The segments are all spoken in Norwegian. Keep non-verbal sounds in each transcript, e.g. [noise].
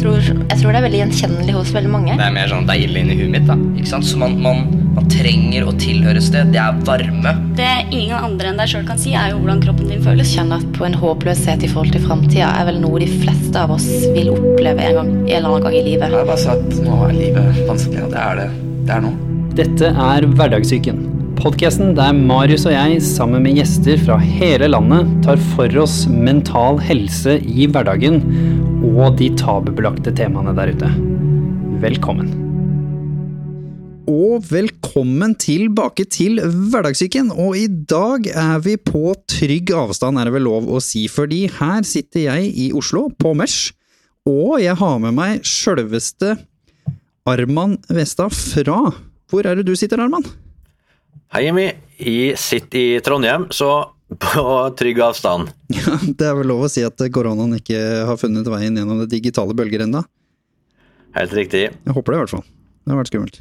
Tror, jeg tror det er veldig gjenkjennelig hos veldig mange. Det er mer sånn deilig inni huet mitt. da Ikke sant? Så man, man, man trenger å tilhøre et sted. Det er varme. Det ingen andre enn deg sjøl kan si, er jo hvordan kroppen din føles. Kjenner at på en håpløshet i forhold til framtida er vel noe de fleste av oss vil oppleve en, gang, en eller annen gang i livet. Jeg har bare sagt nå er livet vanskelig, og det er det. Det er nå. Dette er Hverdagssyken. Podkasten der Marius og jeg sammen med gjester fra hele landet tar for oss mental helse i hverdagen og de tabubelagte temaene der ute. Velkommen. og velkommen tilbake til Hverdagssyken. Og i dag er vi på trygg avstand, er det vel lov å si, fordi her sitter jeg i Oslo, på Mesh, og jeg har med meg sjølveste Arman Vestad fra Hvor er det du sitter, Arman? Hei, Jimmy. Jeg sitter i Trondheim, så [laughs] på trygg avstand. Ja, det er vel lov å si at koronaen ikke har funnet veien gjennom det digitale bølger ennå? Helt riktig. Jeg håper det, i hvert fall. Det har vært skummelt.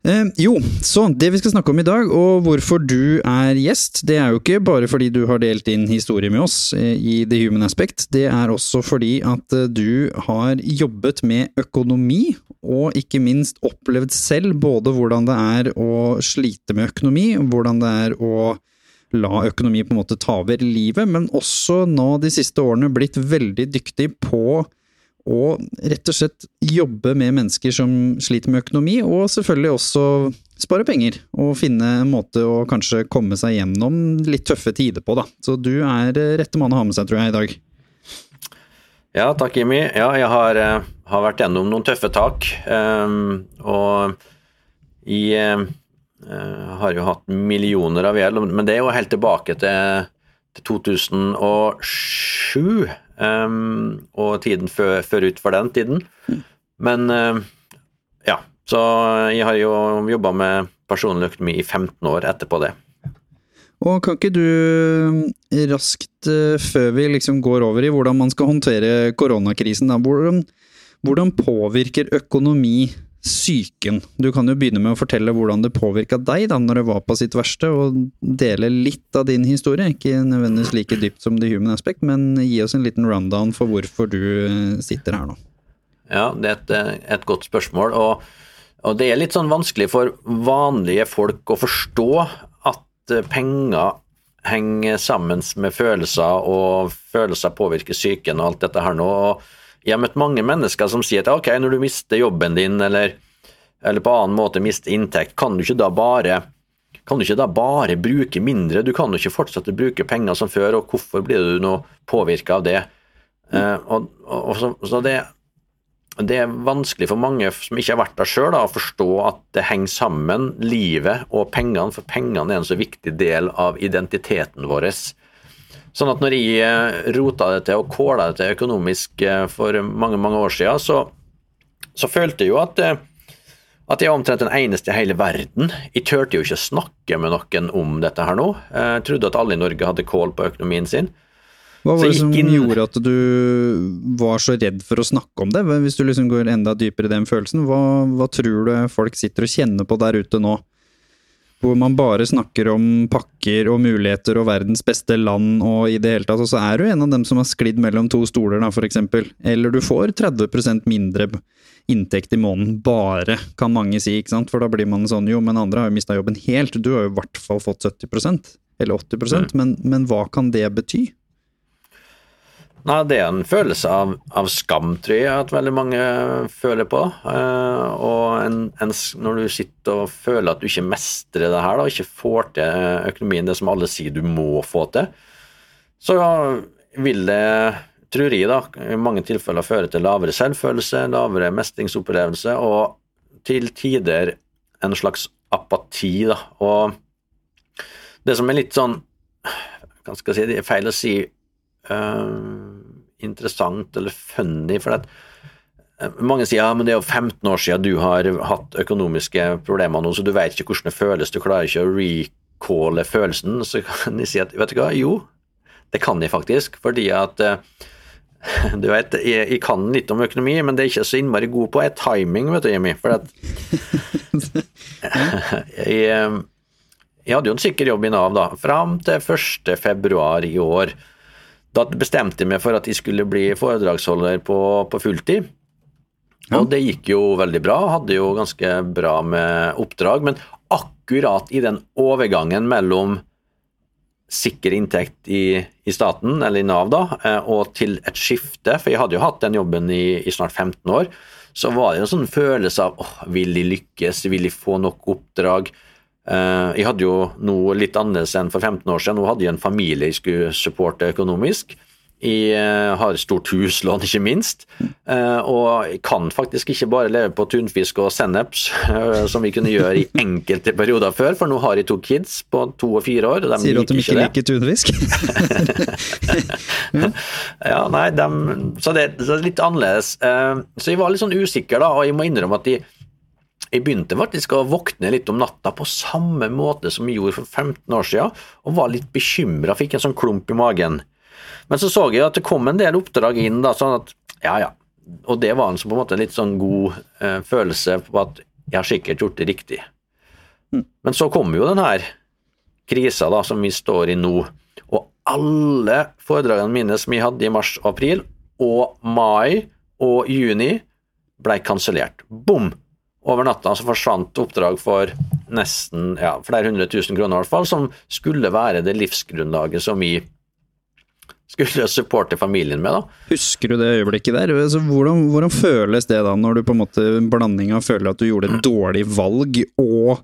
Eh, jo, så det vi skal snakke om i dag, og hvorfor du er gjest, det er jo ikke bare fordi du har delt din historie med oss eh, i The Human Aspect, det er også fordi at eh, du har jobbet med økonomi, og ikke minst opplevd selv både hvordan det er å slite med økonomi, hvordan det er å la økonomi på en måte ta over livet, men også nå de siste årene blitt veldig dyktig på og rett og slett jobbe med mennesker som sliter med økonomi, og selvfølgelig også spare penger, og finne en måte å kanskje komme seg gjennom litt tøffe tider på, da. Så du er rette mann å ha med seg, tror jeg, i dag. Ja, takk, Jimmy. Ja, jeg har, eh, har vært gjennom noen tøffe tak. Um, og jeg uh, har jo hatt millioner av gjeld, men det er jo helt tilbake til, til 2007. Um, og tiden før, før ut for den tiden. Men uh, ja, så jeg har jo jobba med personlig økonomi i 15 år etterpå det. Og kan ikke du raskt, uh, før vi liksom går over i hvordan man skal håndtere koronakrisen, da, hvordan, hvordan påvirker økonomi psyken? Du kan jo begynne med å fortelle hvordan det påvirka deg da når det var på sitt verste, og dele litt av din historie. Ikke nødvendigvis like dypt som The Human Aspect, men gi oss en liten rundown for hvorfor du sitter her nå. Ja, det er et, et godt spørsmål. Og, og, det er litt sånn vanskelig for vanlige folk å forstå at penger henger sammen med følelser, og følelser påvirker psyken og alt dette her nå. og jeg har møtt mange mennesker som sier at ok, når du mister jobben din, eller, eller på annen måte mister inntekt, kan du ikke da bare kan du ikke da bare bruke mindre? Du kan jo ikke fortsette å bruke penger som før, og hvorfor blir du nå påvirka av det? Uh, og, og, så, så det, det, er vanskelig for mange som ikke har vært der sjøl, å forstå at det henger sammen, livet og pengene, for pengene er en så viktig del av identiteten vår. Sånn at når jeg eh, rota det til og kåla det til økonomisk eh, for mange mange år siden, så, så følte jeg jo at, eh, at jeg var omtrent den eneste i hele verden. Jeg turte jo ikke snakke med noen om dette her nå. Jeg trodde at alle i Norge hadde kål på økonomien sin. Hva var det som inn... gjorde at du var så redd for å snakke om det? Hvis du liksom går enda dypere i den følelsen, hva, hva tror du folk sitter og kjenner på der ute nå? Hvor man bare snakker om pakker og muligheter og verdens beste land og i det hele tatt, og så er du en av dem som har sklidd mellom to stoler, da, for eksempel. Eller du får 30% mindre inntekt i måneden, bare, kan mange si, ikke sant, for da blir man sånn jo, men andre har jo mista jobben helt, du har jo i hvert fall fått 70 eller 80 mm. men, men hva kan det bety? Nei, Det er en følelse av, av, skam, tror jeg, at veldig mange føler på. Eh, og en, en, når du sitter og føler at du ikke mestrer det her, da, ikke får til økonomien, det som alle sier du må få til, så vil det, tror jeg, da, i mange tilfeller føre til lavere selvfølelse, lavere mestringsopplevelse og til tider en slags apati. da, Og det som er litt sånn Hva skal jeg si, det er feil å si uh, interessant eller funny. for at uh, mange sier ja, men det er jo 15 år siden du har hatt økonomiske problemer nå, så du vet ikke hvordan det føles, du klarer ikke å recalle følelsen. Så kan de si at vet du hva, jo, det kan de faktisk, fordi at uh, [laughs] du vet, jeg, jeg, kan litt om økonomi, men det er ikke så innmari god på er timing, vet du, Jimmy. For at [laughs] jeg, jeg hadde jo en sikker jobb i Nav da, fram til 1. februar i år. Da bestemte jeg meg for at jeg skulle bli foredragsholder på, på fulltid. Og det gikk jo veldig bra, hadde jo ganske bra med oppdrag. Men akkurat i den overgangen mellom sikker inntekt i, i staten, eller i Nav, da, eh, og til et skifte, for jeg hadde jo hatt den jobben i, i snart 15 år, så var det en sånn følelse av åh, vil de lykkes, vil de få nok oppdrag? Eh, jeg hadde jo noe litt annerledes enn for 15 år siden, nå hadde jeg en familie jeg skulle supporte økonomisk. Jeg eh, har stort huslån, ikke minst, eh, og jeg kan faktisk ikke bare leve på tunfisk og senneps, som vi kunne gjøre i [laughs] enkelte perioder før, for nå har jeg to kids på to og fire år. og de Sier du at de ikke liker tunfisk? [laughs] Ja, nei, de, så, det, så det er litt annerledes. Så jeg var litt sånn usikker, da, og jeg må innrømme at jeg, jeg begynte faktisk å våkne litt om natta på samme måte som jeg gjorde for 15 år siden, og var litt bekymra, fikk en sånn klump i magen. Men så så jeg at det kom en del oppdrag inn, da, sånn at ja, ja. Og det var en, på en måte en litt sånn god eh, følelse på at jeg har sikkert gjort det riktig. Men så kom jo den her krisa da, som vi står i nå. Og alle foredragene mine som jeg hadde i mars og april, og mai og juni, ble kansellert. Bom! Over natta så forsvant oppdrag for nesten ja, flere hundre tusen kroner, i hvert fall, som skulle være det livsgrunnlaget som vi skulle supporte familien med. da. Husker du det øyeblikket der? Altså, hvordan, hvordan føles det da, når du på en måte blanding av føler at du gjorde et dårlig valg, og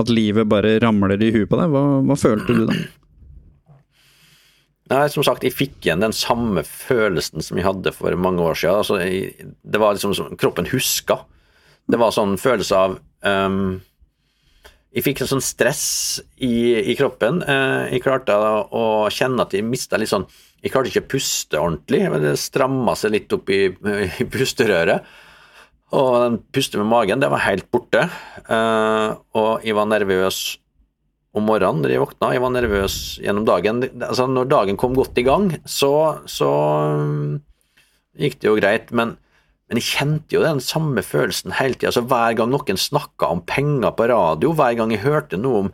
at livet bare ramler i huet på deg? Hva, hva følte du da? Nei, som sagt, jeg fikk igjen den samme følelsen som jeg hadde for mange år siden. Altså, jeg, det var liksom som kroppen huska. Det var sånn følelse av um, Jeg fikk en sånn stress i, i kroppen. Uh, jeg klarte å kjenne at jeg mista litt sånn Jeg klarte ikke å puste ordentlig. Det stramma seg litt opp i, i pusterøret. Og den puste med magen, det var helt borte. Uh, og jeg var nervøs om morgenen når jeg våkna. Jeg var nervøs gjennom dagen. Altså, når dagen kom godt i gang, så, så um, gikk det jo greit, men, men jeg kjente jo den samme følelsen hele tida. Altså, hver gang noen snakka om penger på radio, hver gang jeg hørte noe om,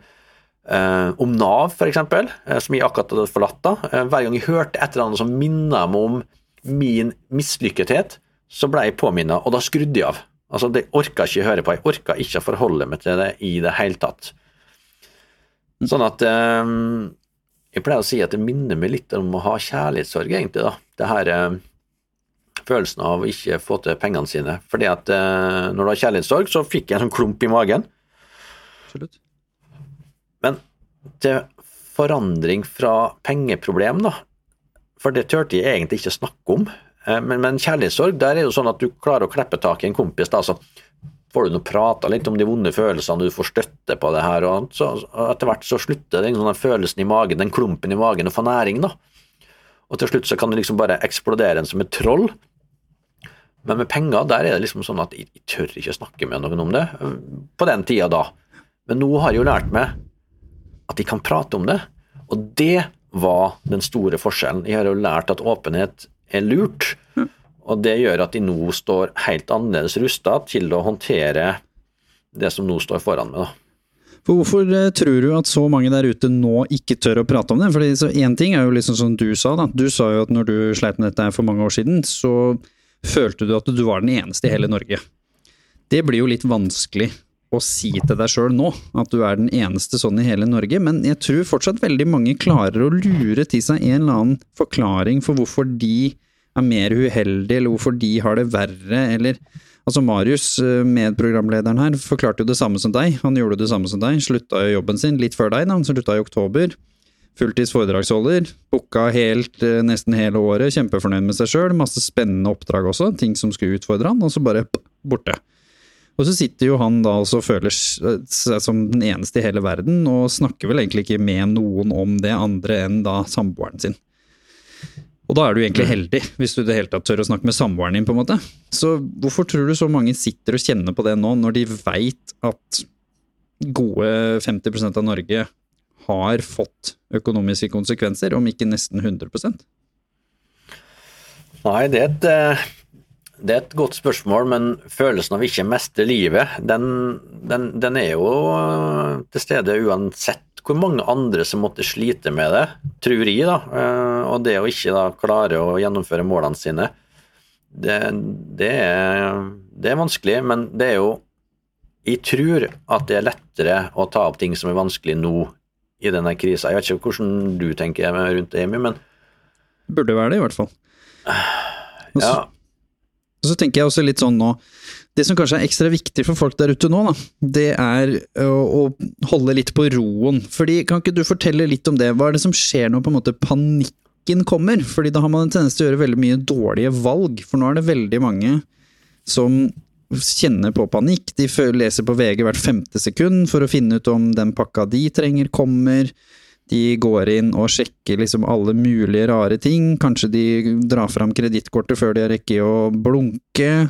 eh, om Nav, f.eks., eh, som jeg akkurat hadde forlatt, da, eh, hver gang jeg hørte et eller annet som minna meg om min mislykkethet, så ble jeg påminna, og da skrudde jeg av. Altså, Det orka jeg ikke høre på. Jeg orka ikke å forholde meg til det i det hele tatt. Sånn at eh, Jeg pleier å si at det minner meg litt om å ha kjærlighetssorg, egentlig. da. Det her eh, Følelsen av å ikke få til pengene sine. Fordi at eh, når du har kjærlighetssorg, så fikk jeg en sånn klump i magen. Absolutt. Men til forandring fra pengeproblem, da. For det turte jeg egentlig ikke snakke om. Eh, Men, men kjærlighetssorg, der er det jo sånn at du klarer å kleppe tak i en kompis. da, så får du nå prata litt om de vonde følelsene, du får støtte på det her, og så etter hvert så slutter den sånn følelsen i magen, den klumpen i magen, å få næring, da. Og til slutt så kan du liksom bare eksplodere en som et troll. Men med penger, der er det liksom sånn at jeg, jeg tør ikke snakke med noen om det, eh, på den tida da. Men nå har jeg jo lært meg at de kan prate om det, og det var den store forskjellen. Jeg har jo lært at åpenhet er lurt, og det gjør at de nå står helt annerledes rusta til å håndtere det som nå står foran meg. da. For hvorfor eh, tror du at så mange der ute nå ikke tør å prate om det? Fordi Én ting er jo liksom som du sa, da. Du sa jo at når du sleit med dette for mange år siden, så følte du at du var den eneste i hele Norge. Det blir jo litt vanskelig å si til deg sjøl nå, at du er den eneste sånn i hele Norge, men jeg tror fortsatt veldig mange klarer å lure til seg en eller annen forklaring for hvorfor de er mer uheldige, eller hvorfor de har det verre, eller Altså Marius, eh, medprogramlederen her, forklarte jo det samme som deg. Han gjorde det samme som deg, slutta jo jobben sin litt før deg, da. han slutta i oktober. Fulltids foredragsholder, booka helt, eh, nesten hele året, kjempefornøyd med seg sjøl, masse spennende oppdrag også, ting som skulle utfordre han, og så bare borte. Og så sitter jo han da også og føler seg som den eneste i hele verden, og snakker vel egentlig ikke med noen om det andre enn da samboeren sin. Og da er du egentlig heldig, hvis du det hele tatt tør å snakke med samboeren din, på en måte. Så hvorfor tror du så mange sitter og kjenner på det nå, når de veit at gode 50% av Norge har fått økonomiske konsekvenser, om ikke nesten 100 Nei, det er et, eh, det er et godt spørsmål, men følelsen av ikke mestre livet, den, den, den er jo eh, til stede uansett hvor mange andre som måtte slite med det, tror jeg, da. Eh, og det å ikke da klare å gjennomføre målene sine, det, det, er, det er vanskelig. Men det er jo Jeg tror at det er lettere å ta opp ting som er vanskelig nå i denne krisa. Jeg vet ikke hvordan du tenker rundt det, Amy, men Burde være det, i hvert fall. Og [sighs] så, ja. og så tenker jeg også litt sånn nå Det som kanskje er ekstra viktig for folk der ute nå, da, det er å, å holde litt på roen. Fordi, kan ikke du fortelle litt om det? Hva er det som skjer når på en måte panikken kommer? Fordi da har man en tendens til å gjøre veldig mye dårlige valg. For nå er det veldig mange som kjenner på panikk. De leser på VG hvert femte sekund for å finne ut om den pakka de trenger, kommer. De går inn og sjekker liksom alle mulige rare ting. Kanskje de drar fram kredittkortet før de har rekket å blunke.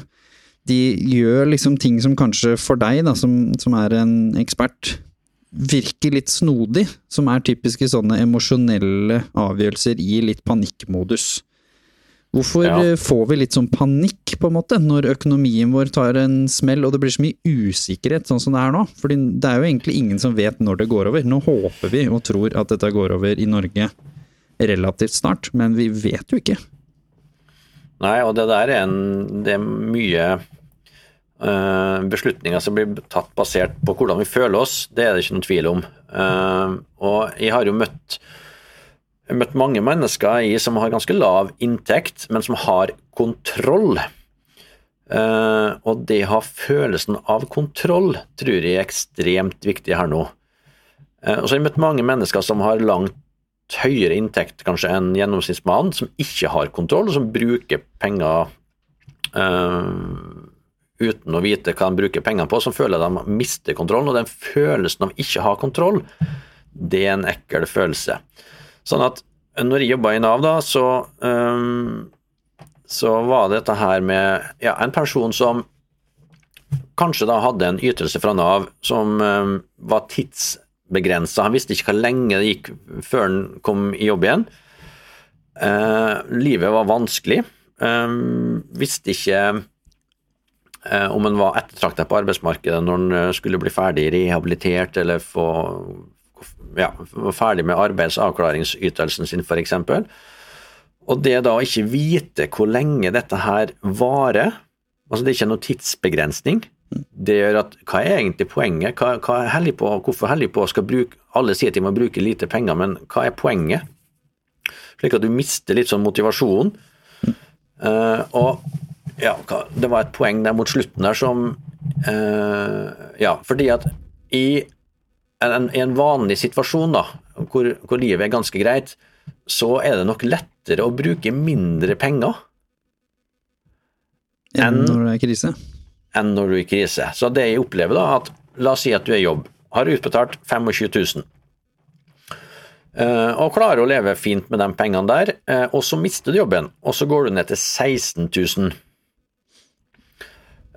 De gjør liksom ting som kanskje for deg, da, som, som er en ekspert, virker litt snodig. Som er typiske sånne emosjonelle avgjørelser i litt panikkmodus. Hvorfor Ja. eh, får vi litt sånn panikk, på en måte, når økonomien vår tar en smell og det blir så mye usikkerhet sånn som det er nå? Fordi det er jo egentlig ingen som vet når det går over. Nå håper vi og tror at dette går over i Norge relativt snart, men vi vet jo ikke. Nei, og det der er, en, det er mye eh, beslutninger som blir tatt basert på hvordan vi føler oss. Det er det ikke noen tvil om. Uh, og jeg har jo møtt, jeg har møtt mange mennesker i, som har ganske lav inntekt, men som har kontroll. Uh, og det å ha følelsen av kontroll tror jeg er ekstremt viktig her nå. Uh, og så har jeg møtt mange mennesker som har langt høyere inntekt kanskje enn gjennomsnittsmannen, som ikke har kontroll, og som bruker penger uh, uten å vite hva de bruker pengene på, som føler de mister kontrollen. Og den følelsen av ikke å ha kontroll, det er en ekkel følelse. Sånn at når jeg jobba i Nav, da, så, um, så var det dette her med ja, en person som kanskje da hadde en ytelse fra Nav som um, var tidsbegrensa. Han visste ikke hvor lenge det gikk før han kom i jobb igjen. Uh, livet var vanskelig. Um, visste ikke eh, om han var ettertrakta på arbeidsmarkedet når han eh, skulle bli ferdig rehabilitert eller få ja, var ferdig med arbeidsavklaringsytelsen sin, f.eks. Og det da å ikke vite hvor lenge dette her varer, altså det er ikke noe tidsbegrensning, det gjør at hva er egentlig poenget? Hva, hva er hellig på, hvorfor hellig på skal bruke Alle sier at de må bruke lite penger, men hva er poenget? Slik at du mister litt sånn motivasjon. Uh, og ja, det var et poeng der mot slutten der som uh, Ja, fordi at i en, i en vanlig situasjon da, hvor, hvor livet er ganske greit, så er det nok lettere å bruke mindre penger Enn når det er krise. enn når du er i krise. Så det jeg opplever da, at la oss si at du er i jobb, har utbetalt 25 000, eh, og klarer å leve fint med de pengene der, eh, og så mister du jobben, og så går du ned til 16 000.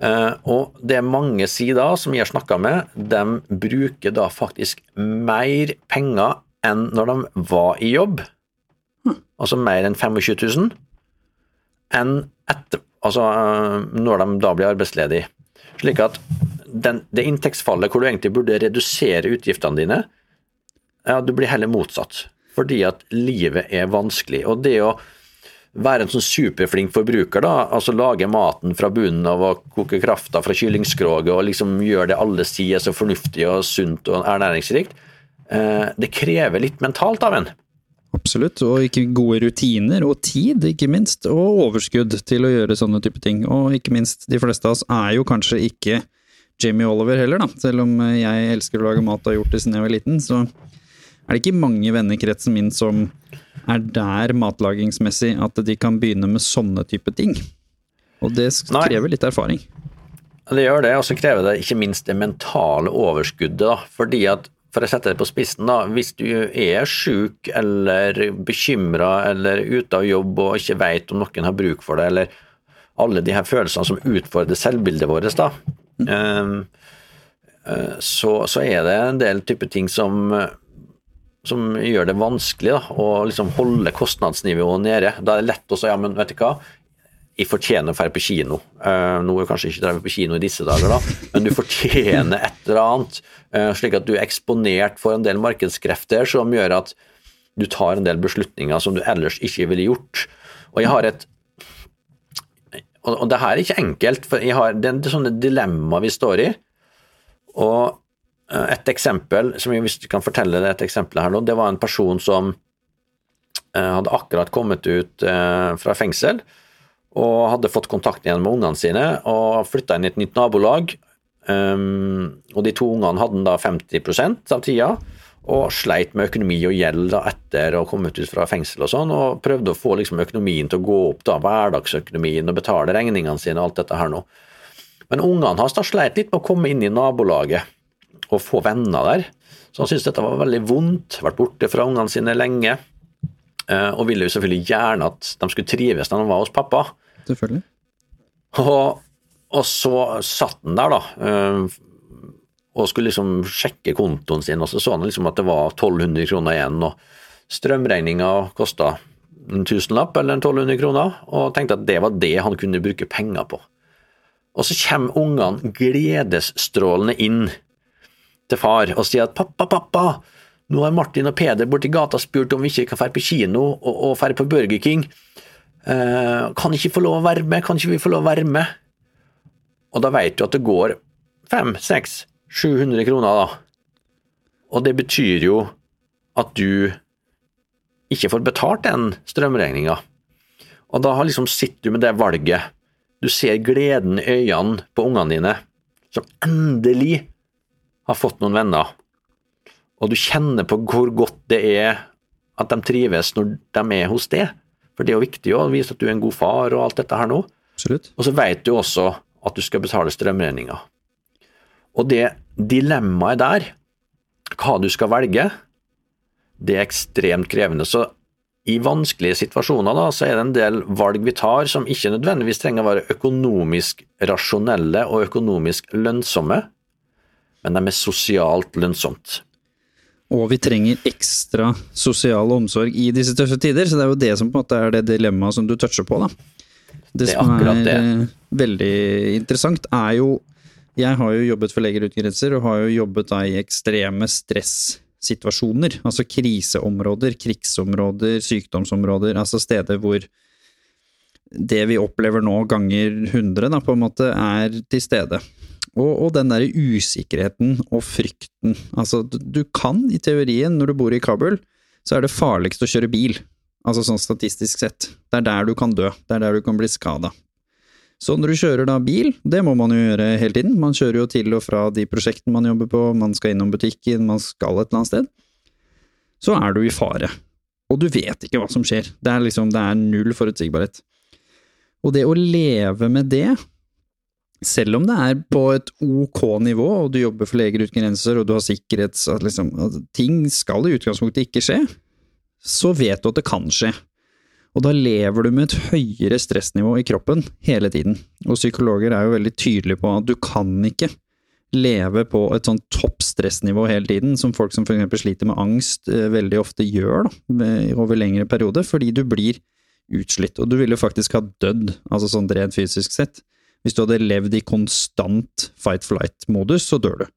Eh, og det er mange sider som jeg har snakka med, de bruker da faktisk mer penger enn når de var i jobb, altså mer enn 25 000, enn etter, altså øh, når de da blir arbeidsledige. Slik at den, det inntektsfallet hvor du egentlig burde redusere utgiftene dine, ja, du blir heller motsatt. Fordi at livet er vanskelig. Og det å være en sånn superflink forbruker, da, altså lage maten fra bunnen av å koke krafta fra kyllingskroget og liksom gjøre det alle sier er så fornuftig og sunt og ernæringsrikt, eh, det krever litt mentalt av en. Absolutt, og ikke gode rutiner, og tid, ikke minst, og overskudd til å gjøre sånne type ting. Og ikke minst, de fleste av oss er jo kanskje ikke Jamie Oliver heller, da. Selv om jeg elsker å lage mat og har gjort det siden jeg var liten, så er det ikke mange vennekretsen min som er der matlagingsmessig at de kan begynne med sånne type ting. Og det Nei. krever litt erfaring. Det gjør det, og så krever det ikke minst det mentale overskuddet. da, fordi at for å sette det på spissen, da, hvis du er syk eller bekymra eller ute av jobb og ikke veit om noen har bruk for det, eller alle de her følelsene som utfordrer selvbildet vårt, da, mm. eh, så, så er det en del type ting som, eh, som gjør det vanskelig da, å liksom holde kostnadsnivået nede. Da er det lett å si ja, men vet du hva, jeg fortjener å dra på kino. Uh, nå er kanskje ikke drevet på kino i disse dager, da, men du fortjener et eller annet. Uh, slik at du er eksponert for en del markedskrefter som gjør at du tar en del beslutninger som du ellers ikke ville gjort. Og jeg har et Og, det her er ikke enkelt, for jeg har, det er sånne dilemma vi står i. Og et eksempel, som jeg kan fortelle deg et eksempel her nå, det var en person som hadde akkurat kommet ut fra fengsel og hadde fått kontakt igjen med ungene sine og flytta inn i et nytt nabolag. Og de to ungene hadde da 50 av tida, og sleit med økonomi og gjeld da etter å ha kommet ut fra fengsel og sånn, og prøvde å få liksom økonomien til å gå opp, da, hverdagsøkonomien, og betale regningene sine og alt dette her nå. Men ungene hans sleit litt med å komme inn i nabolaget og få venner der, så han syntes dette var veldig vondt, vært borte fra ungene sine lenge, uh, og ville jo selvfølgelig gjerne at de skulle trives når de var hos pappa. Selvfølgelig. Og, og så satt han der, da, øh, og skulle liksom sjekke kontoen sin, og så så han liksom at det var 1200 kroner igjen, og strømregninga kosta en tusenlapp eller en 1200 kroner, og tenkte at det var det han kunne bruke penger på. Og så kommer ungene gledesstrålende inn til far og sier at pappa, pappa, nå har Martin og Peder borti gata spurt om vi ikke kan dra på kino og, og dra på Burger King. Eh, kan ikke få lov å være med, kan ikke vi få lov å være med? Og da vet du at det går 500-700 kroner, da. Og det betyr jo at du ikke får betalt den strømregninga. Og da liksom sitter du med det valget. Du ser gleden i øynene på ungene dine, som endelig har fått noen venner. Og du kjenner på hvor godt det er at de trives når de er hos deg. For det er jo viktig å vise at du er en god far og alt dette her nå. Absolutt. Og så vet du også at du skal betale strømregninga. Og det dilemmaet der, hva du skal velge, det er ekstremt krevende. Så i vanskelige situasjoner da, så er det en del valg vi tar som ikke nødvendigvis trenger å være økonomisk rasjonelle og økonomisk lønnsomme, men det er sosialt lønnsomt. Og vi trenger ekstra sosial omsorg i disse tøffe tider, så det er jo det som på en måte er det dilemmaet som du toucher på, da. Det, Det som er det. eh, veldig interessant, er jo Jeg har jo jobbet for Leger uten grenser, og har jo jobbet da i ekstreme stressituasjoner. Altså kriseområder, krigsområder, sykdomsområder. Altså steder hvor det vi opplever nå ganger 100, da, på en måte, er til stede. Og, og den derre usikkerheten og frykten. Altså, du, du kan i teorien, når du bor i Kabul, så er det farligst å kjøre bil. Altså sånn statistisk sett. Det er der du kan dø. Det er der du kan bli skada. Så når du kjører da bil, det må man jo gjøre hele tiden, man kjører jo til og fra de prosjektene man jobber på, man skal innom butikken, man skal et eller annet sted, så er du i fare. Og du vet ikke hva som skjer. Det er liksom, det er null forutsigbarhet. Og det å leve med det, selv om det er på et ok nivå, og du jobber for Leger uten grenser, og du har sikkerhets... At liksom, at ting skal i utgangspunktet ikke skje, så vet du at det kan skje. Og da lever du med et høyere stressnivå i kroppen hele tiden. Og psykologer er jo veldig tydelige på at du kan ikke leve på et sånn topp stressnivå hele tiden, som folk som eksempel sliter med angst eh, veldig ofte gjør da, over lengre periode, fordi du blir utslitt, og du ville faktisk ha dødd, altså sånn rent fysisk sett. Hvis du hadde levd i konstant fight-flight-modus, så dør du.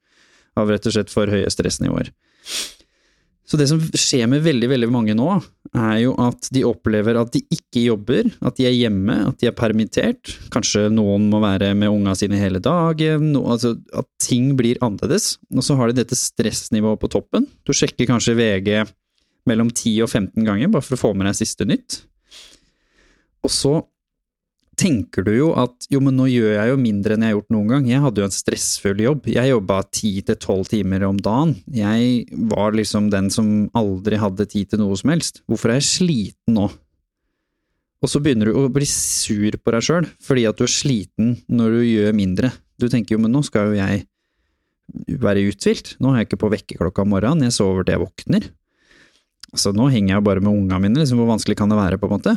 Av rett og slett for høye stressnivåer. Så det som skjer med veldig, veldig mange nå, er jo at de opplever at de ikke jobber, at de er hjemme, at de er permittert. Kanskje noen må være med unga sine hele dagen, no, altså at ting blir annerledes. Og så har de dette stressnivået på toppen. Du sjekker kanskje VG mellom 10 og 15 ganger, bare for å få med deg siste nytt. Og så tenker du jo at jo, men nå gjør jeg jo mindre enn jeg har gjort noen gang. Jeg hadde jo en stressfull jobb. Jeg jobba ti til tolv timer om dagen. Jeg var liksom den som aldri hadde tid til noe som helst. Hvorfor er jeg sliten nå? Og så begynner du å bli sur på deg sjøl, fordi at du er sliten når du gjør mindre. Du tenker jo, men nå skal jo jeg være uthvilt. Nå er jeg ikke på vekkerklokka om morgenen, jeg sover til jeg våkner. Altså, nå henger jeg jo bare med unga mine, liksom, hvor vanskelig kan det være, på en måte?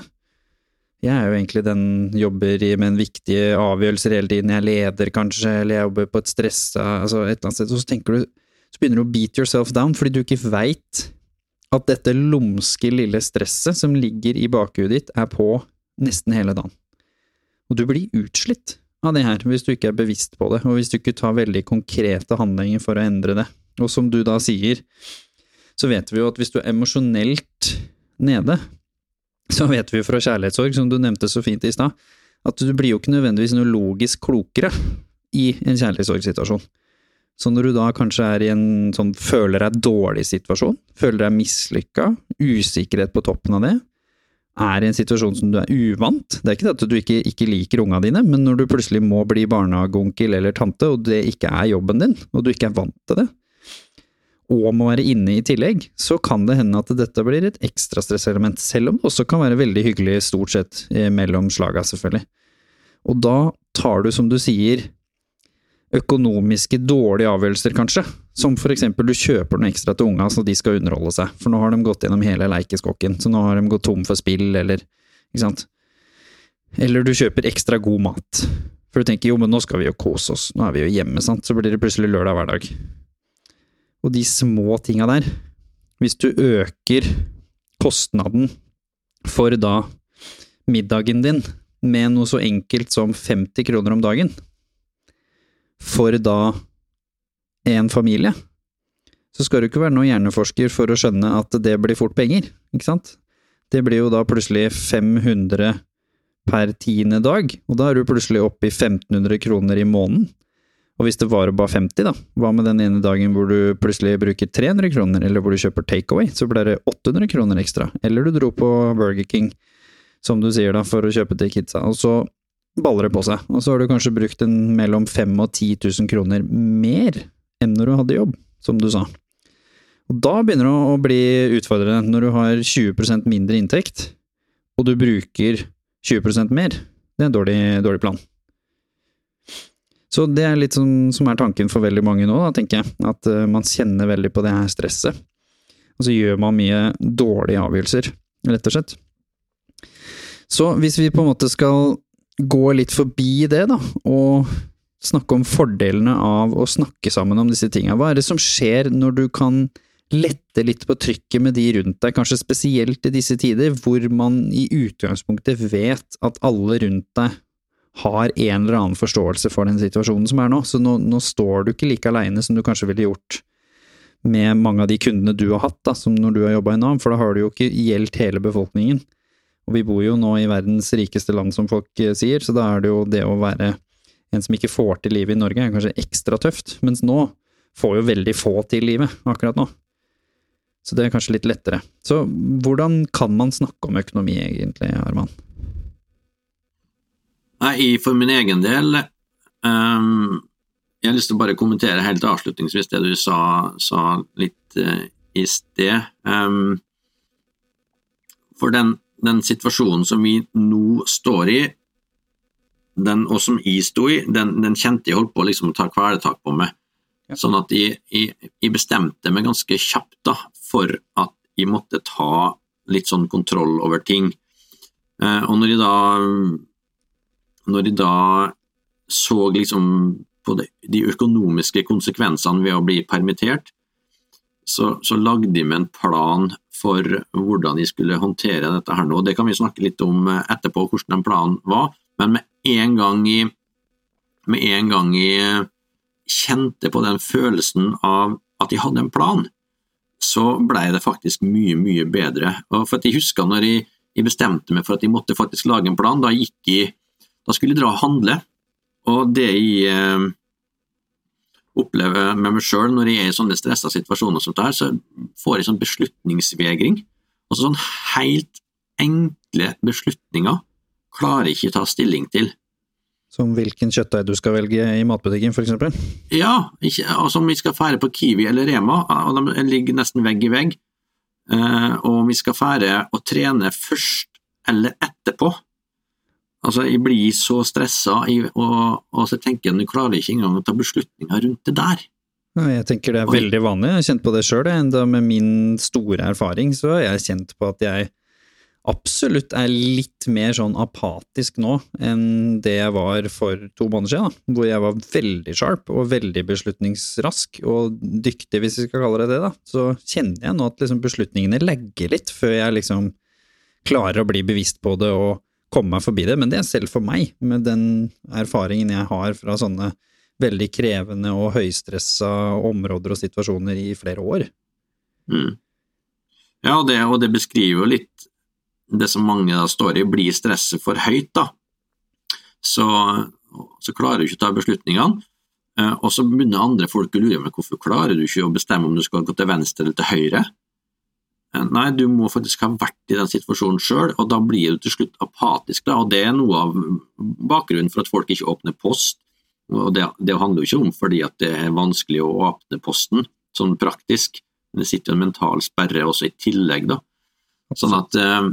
Jeg er jo egentlig den jobber med en viktig avgjørelse hele tiden, jeg leder kanskje, eller jeg jobber på et stressa, altså et eller annet sted, så tenker du, så begynner du å beat yourself down, fordi du ikke veit at dette lumske lille stresset som ligger i bakhudet ditt, er på nesten hele dagen. Og du blir utslitt av det her hvis du ikke er bevisst på det, og hvis du ikke tar veldig konkrete handlinger for å endre det. Og som du da sier, så vet vi jo at hvis du er emosjonelt nede, så vet vi fra kjærlighetssorg, som du nevnte så fint i stad, at du blir jo ikke nødvendigvis noe logisk klokere i en kjærlighetssorgsituasjon. Så når du da kanskje er i en sånn føler deg dårlig situasjon, føler deg mislykka, usikkerhet på toppen av det, er i en situasjon som du er uvant Det er ikke at du ikke, ikke liker unga dine, men når du plutselig må bli barnehageonkel eller tante, og det ikke er jobben din, og du ikke er vant til det, og må være inne i tillegg, så kan det hende at dette blir et ekstra stresselement, selv om det også kan være veldig hyggelig stort sett eh, mellom slaga, selvfølgelig. Og da tar du, som du sier, økonomiske dårlige avgjørelser, kanskje, som for eksempel du kjøper noe ekstra til unga så de skal underholde seg, for nå har de gått gjennom hele leikeskokken, så nå har de gått tom for spill, eller ikke sant. Eller du kjøper ekstra god mat, for du tenker jo, men nå skal vi jo kose oss, nå er vi jo hjemme, sant, så blir det plutselig lørdag hver dag. Og de små tinga der, hvis du øker kostnaden for da middagen din med noe så enkelt som 50 kroner om dagen, for da en familie, så skal du ikke være noen hjerneforsker for å skjønne at det blir fort penger, ikke sant? Det blir jo da plutselig 500 per tiende dag, og da er du plutselig oppe i 1500 kroner i måneden. Og hvis det varer bare 50, da, hva med den ene dagen hvor du plutselig bruker 300 kroner, eller hvor du kjøper takeaway, så blir det 800 kroner ekstra, eller du dro på Burger King, som du sier da, for å kjøpe til kidsa, og så baller det på seg, og så har du kanskje brukt en mellom 5000 og 10 000 kroner mer enn når du hadde jobb, som du sa. Og da begynner det å bli utfordrende, når du har 20% mindre inntekt, og du bruker 20% mer. Det er en dårlig, dårlig plan. Så det er litt sånn som er tanken for veldig mange nå, da, tenker jeg. At uh, man kjenner veldig på det her stresset. Og så gjør man mye dårlige avgjørelser, rett og slett. Så hvis vi på en måte skal gå litt forbi det, da, og snakke om fordelene av å snakke sammen om disse tinga, hva er det som skjer når du kan lette litt på trykket med de rundt deg, kanskje spesielt i disse tider, hvor man i utgangspunktet vet at alle rundt deg har en eller annen forståelse for den situasjonen som er nå. Så nå, nå står du ikke like aleine som du kanskje ville gjort med mange av de kundene du har hatt, da, som når du har jobba i Nav, for da har du jo ikke gjeldt hele befolkningen. Og vi bor jo nå i verdens rikeste land, som folk eh, sier, så da er det jo det å være en som ikke får til livet i Norge, er kanskje ekstra tøft, mens nå får jo veldig få til livet akkurat nå. Så det er kanskje litt lettere. Så hvordan kan man snakke om økonomi egentlig, Arman? Nei, for min egen del um, Jeg har lyst til å bare kommentere helt avslutningsvis det du sa, sa litt uh, i sted. Um, for den, den, situasjonen som vi nå står i, den, og som jeg sto i, den, den kjente jeg holdt på liksom å ta kvelertak på meg. Ja. Sånn at jeg, jeg, jeg, bestemte meg ganske kjapt da, for at jeg måtte ta litt sånn kontroll over ting. Uh, og når jeg da når de da så liksom på de økonomiske konsekvensene ved å bli permittert, så, så lagde de med en plan for hvordan de skulle håndtere dette her nå. Det kan vi snakke litt om eh, etterpå, hvordan den planen var, men med en gang i med en gang jeg kjente på den følelsen av at de hadde en plan, så ble det faktisk mye, mye bedre. Og for at Jeg husker når jeg, jeg bestemte meg for at jeg måtte faktisk lage en plan, da gikk jeg da skulle jeg dra og handle, og det jeg eh, opplever med meg sjøl når jeg er i sånne stressa situasjoner, som det så får jeg sånn beslutningsvegring. Altså sånn helt enkle beslutninger klarer jeg ikke ta stilling til. Som hvilken kjøttdeig du skal velge i matbutikken, f.eks.? Ja, ikke, altså om vi skal fære på Kiwi eller Rema, og de ligger nesten vegg i vegg, eh, og om vi skal fære og trene først eller etterpå, Altså, Jeg blir så stressa, og, og, så tenker jeg at jeg klarer ikke engang å ta beslutninger rundt det der. Jeg tenker det er veldig vanlig, jeg har kjent på det sjøl. Enda med min store erfaring så har jeg kjent på at jeg absolutt er litt mer sånn apatisk nå enn det jeg var for to måneder siden, da. hvor jeg var veldig sharp og veldig beslutningsrask og dyktig, hvis vi skal kalle det det. da. Så kjenner jeg nå at liksom beslutningene legger litt før jeg liksom klarer å bli bevisst på det og komme meg forbi det, men det er selv for meg, med den erfaringen jeg har fra sånne veldig krevende og høystressa områder og situasjoner i flere år. Mm. Ja, og det, og det, beskriver jo litt det som mange da står i, blir stresset for høyt, da. Så, så klarer du ikke å ta beslutningene. Eh, og så begynner andre folk å lure på hvorfor klarer du ikke å bestemme om du skal gå til venstre eller til høyre. Eh, nei, du må faktisk ha vært i den situasjonen sjøl, og da blir du til slutt apatisk. Da, og Det er noe av bakgrunnen for at folk ikke åpner post. Og Det, det handler jo ikke om fordi at det er vanskelig å åpne posten, sånn praktisk, men det sitter en mental sperre også i tillegg. da. Sånn at eh,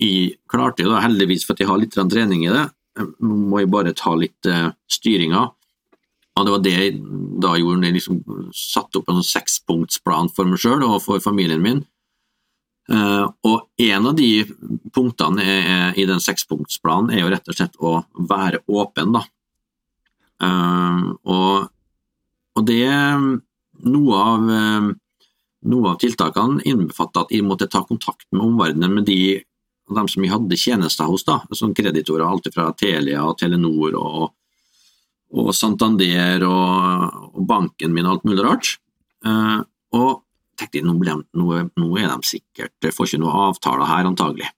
jeg klarte jo da, heldigvis for at jeg har litt trening i det, eh, må jeg bare ta litt eh, styringa. Og det var det jeg da gjorde, jeg liksom satte opp en sånn sekspunktsplan for meg sjøl og for familien min. Uh, og en av de punktene er, er, i den sekspunktsplanen er jo rett og slett å være åpen, da. Uh, og, og, det Noe av uh, noe av tiltakene innbefatter at jeg måtte ta kontakt med omverdenen med de, de som jeg hadde tjenester hos, da, som kreditorer, alt fra Telia og Telenor og, og Santander og, og, banken min og alt mulig rart. Uh, og tenkte jeg, nå, nå, nå, er de sikkert får ikke noe avtaler her, antagelig.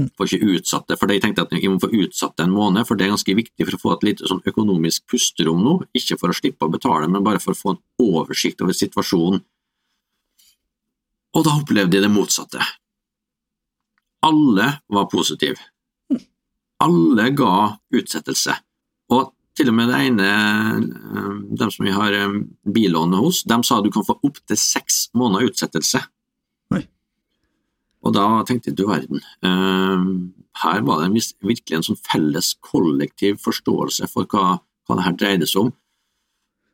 Mm. Får ikke utsatt det, for jeg tenkte at jeg må få utsatt det en måned, for det er ganske viktig for å få et lite sånn økonomisk pusterom nå. Ikke for å slippe å betale, men bare for å få en oversikt over situasjonen og da opplevde jeg det motsatte. Alle var positive. Alle ga utsettelse. Og til og med det ene, dem de som vi har eh, billånet hos, de sa du kan få opptil seks måneder utsettelse. Oi. Og da tenkte jeg du verden, eh, her var det virkelig en sånn felles kollektiv forståelse for hva, hva det her dreide seg om.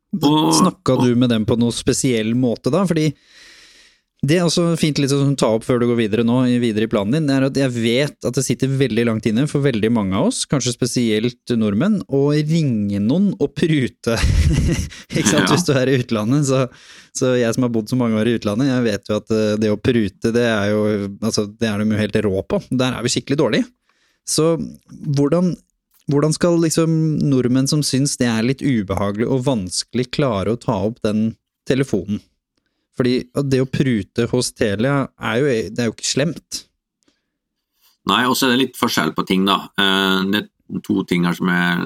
Snakka du med dem på noe spesiell måte da? Fordi det er også fint litt å ta opp før du går videre nå, videre i planen din, er at jeg vet at det sitter veldig langt inne for veldig mange av oss, kanskje spesielt nordmenn, å ringe noen og prute. [laughs] ikke sant, ja. hvis du er i utlandet. Så, så, jeg som har bodd så mange år i utlandet, jeg vet jo at eh, det å prute, det er jo altså, det er de jo helt rå på. Der er vi skikkelig dårlige. Så hvordan, hvordan skal liksom nordmenn som syns det er litt ubehagelig og vanskelig, klare å ta opp den telefonen? Fordi det å prute hos Telia er jo, det er jo ikke slemt. Nei, og så er det litt forskjell på ting, da. Eh, det er to ting her som er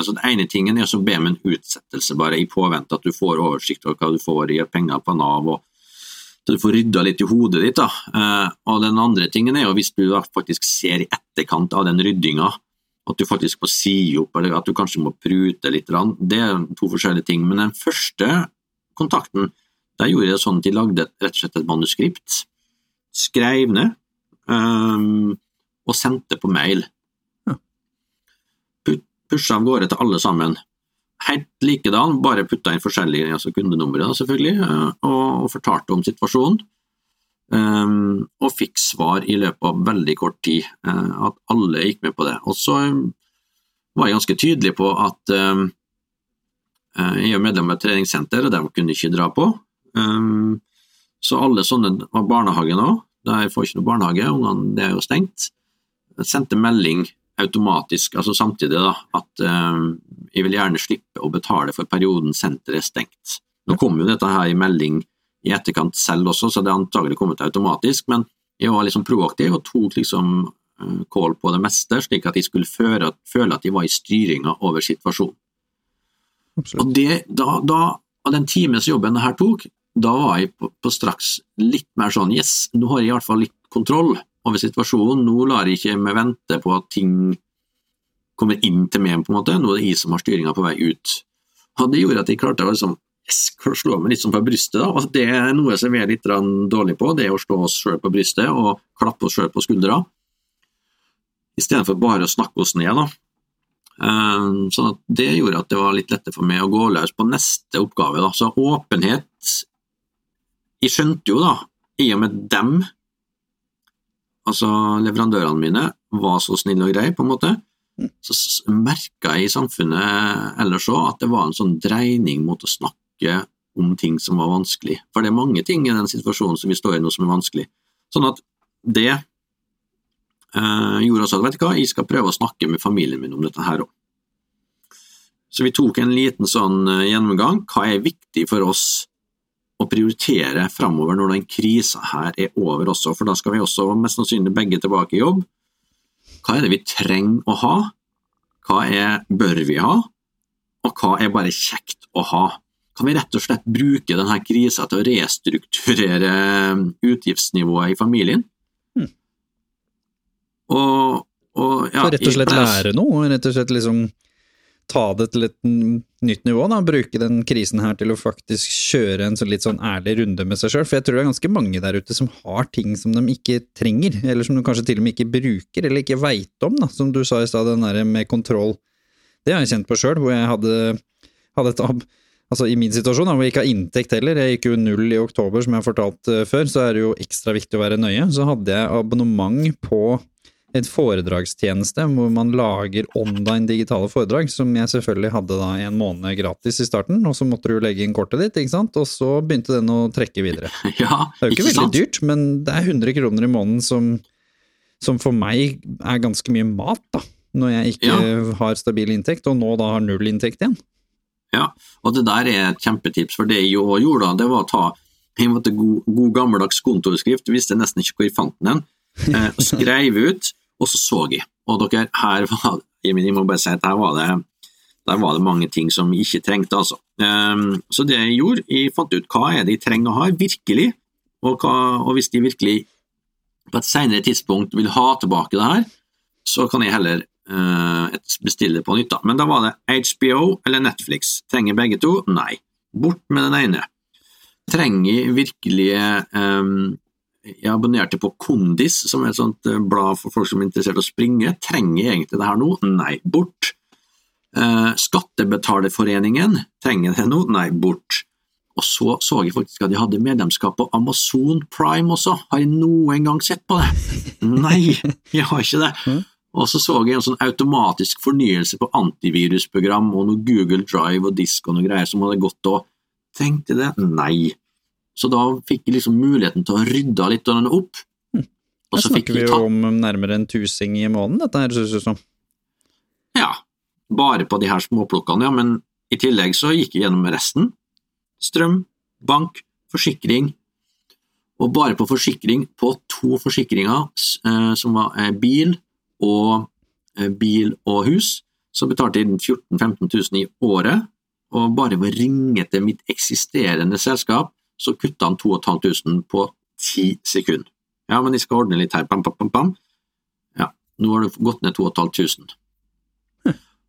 altså Den ene tingen er å be om en utsettelse, bare i påvente at du får oversikt over hva du får i penger på Nav, og at du får rydda litt i hodet ditt. da. Eh, og den andre tingen er jo hvis du faktisk ser i etterkant av den ryddinga, at du faktisk må si opp, eller at du kanskje må prute litt. Det er to forskjellige ting. Men den første kontakten, der gjorde jeg det sånn at de lagde rett og slett et manuskript, skrev ned um, og sendte på mail. Ja. Pusha av gårde til alle sammen. Helt likedan, bare putta inn forskjellige altså kundenumre, selvfølgelig, uh, og, og, fortalte om situasjonen. Um, og fikk svar i løpet av veldig kort tid, uh, at alle gikk med på det. Og så var jeg ganske tydelig på at um, jeg er medlem av et treningssenter, og de kunne ikke dra på. Um, så alle sånne var barnehage nå, Jeg får ikke noe barnehage, ungene det er jo stengt. Jeg sendte melding automatisk, altså samtidig, da, at um, jeg vil gjerne slippe å betale for perioden senteret er stengt. Nå kom jo dette her i melding i etterkant selv også, så det er antagelig kommet automatisk, men jeg var liksom proaktiv og tok liksom kål på det meste, slik at jeg skulle føle, føle at jeg var i styringa over situasjonen. Absolutt. Og det, da, da, av den times jobben det her tok, da var jeg på, på, straks litt mer sånn yes, nå har jeg i hvert fall litt kontroll over situasjonen, nå lar jeg ikke meg vente på at ting kommer inn til meg, på en måte, nå er det jeg som har styringa på vei ut. Og Det gjorde at jeg klarte å liksom, yes, slå meg litt sånn på brystet. da, og Det er noe som vi er litt dårlig på, det er å slå oss sjøl på brystet og klappe oss sjøl på skuldra, istedenfor bare å snakke oss ned. da. Um, sånn at Det gjorde at det var litt lettere for meg å gå løs på neste oppgave. Da. Så åpenhet jeg skjønte jo, da, i og med dem, altså leverandørene mine, var så snille og greie, på en måte, så merka jeg i samfunnet ellers òg at det var en sånn dreining mot å snakke om ting som var vanskelig. For det er mange ting i den situasjonen som vi står i nå som er vanskelig. Sånn at det eh, gjorde altså at vet du hva, jeg skal prøve å snakke med familien min om dette her òg. Så vi tok en liten sånn eh, gjennomgang. Hva er viktig for oss å prioritere framover når den krisa her er over også, for da skal vi også mest sannsynlig begge tilbake i jobb. Hva er det vi trenger å ha? Hva er, bør vi ha? Og hva er bare kjekt å ha? Kan vi rett og slett bruke denne krisa til å restrukturere utgiftsnivået i familien? Hmm. Og, og ja, Så rett og slett lære noe, rett og slett liksom ta det til et nytt nivå, da, bruke den krisen her til å faktisk kjøre en så litt sånn ærlig runde med seg sjøl, for jeg tror det er ganske mange der ute som har ting som de ikke trenger, eller som de kanskje til og med ikke bruker, eller ikke veit om, da, som du sa i stad, den derre med kontroll. Det har jeg kjent på sjøl, hvor jeg hadde, hadde et ab Altså I min situasjon, da, hvor jeg ikke har inntekt heller, jeg gikk jo null i oktober, som jeg har fortalt eh, før, så er det jo ekstra viktig å være nøye. Så hadde jeg abonnement på et foredragstjeneste hvor man lager online digitale foredrag, som jeg selvfølgelig hadde da en måned gratis i starten, og så måtte du legge inn kortet ditt, ikke sant, og så begynte den å trekke videre. [laughs] Ja, Det er jo ikke, veldig sant? dyrt, men det er 100 kroner i måneden som, som for meg er ganske mye mat, da, når jeg ikke har stabil inntekt, og nå da har null inntekt igjen. Ja, og det der er et kjempetips, for det jeg gjorde da, det var å ta en måte god, god gammeldags kontoutskrift, visste nesten ikke hvor jeg fant den, eh, skrev ut, og så så jeg. Og dere, her var jeg må bare si at her var det, der var det mange ting som jeg ikke trengte, altså. Um, så det jeg gjorde, jeg fant ut hva er det jeg trenger å ha, virkelig, og, hva, og hvis de virkelig på et senere tidspunkt vil ha tilbake det her, så kan jeg heller eh, bestille på nytt. da. Men da var det HBO eller Netflix. Trenger begge to? Nei. Bort med den ene. Trenger jeg virkelig eh, Jeg abonnerte på Kondis, som er et sånt eh, blad for folk som er interessert i å springe. Trenger jeg egentlig det her nå? Nei. Bort. Eh, Skattebetalerforeningen, trenger det nå? Nei. Bort. Og så så jeg faktisk at de hadde medlemskap på Amazon Prime også. Har jeg noen gang sett på det? Nei, jeg har ikke det. [laughs] Og så så jeg en sånn automatisk fornyelse på antivirusprogram og noe Google Drive og disk og noe greier som hadde gått og tenkte det? Nei. Så da fikk jeg liksom muligheten til å rydde litt av den opp. Og så fikk snakker vi jo om nærmere en tusing i måneden, dette her, synes du som. Ja, bare på de her småplukkene, ja, men i tillegg så gikk jeg gjennom resten. Strøm, bank, forsikring, og bare på forsikring, på to forsikringer, eh, som var eh, bil og eh, bil og hus, så betalte jeg 14 000-15 000 i året, og bare ved å ringe til mitt eksisterende selskap, så kutta han 2500 på 10 sekunder. Ja, men jeg skal ordne litt her, pam, pam, pam, pam. Ja, nå har det gått ned 2500.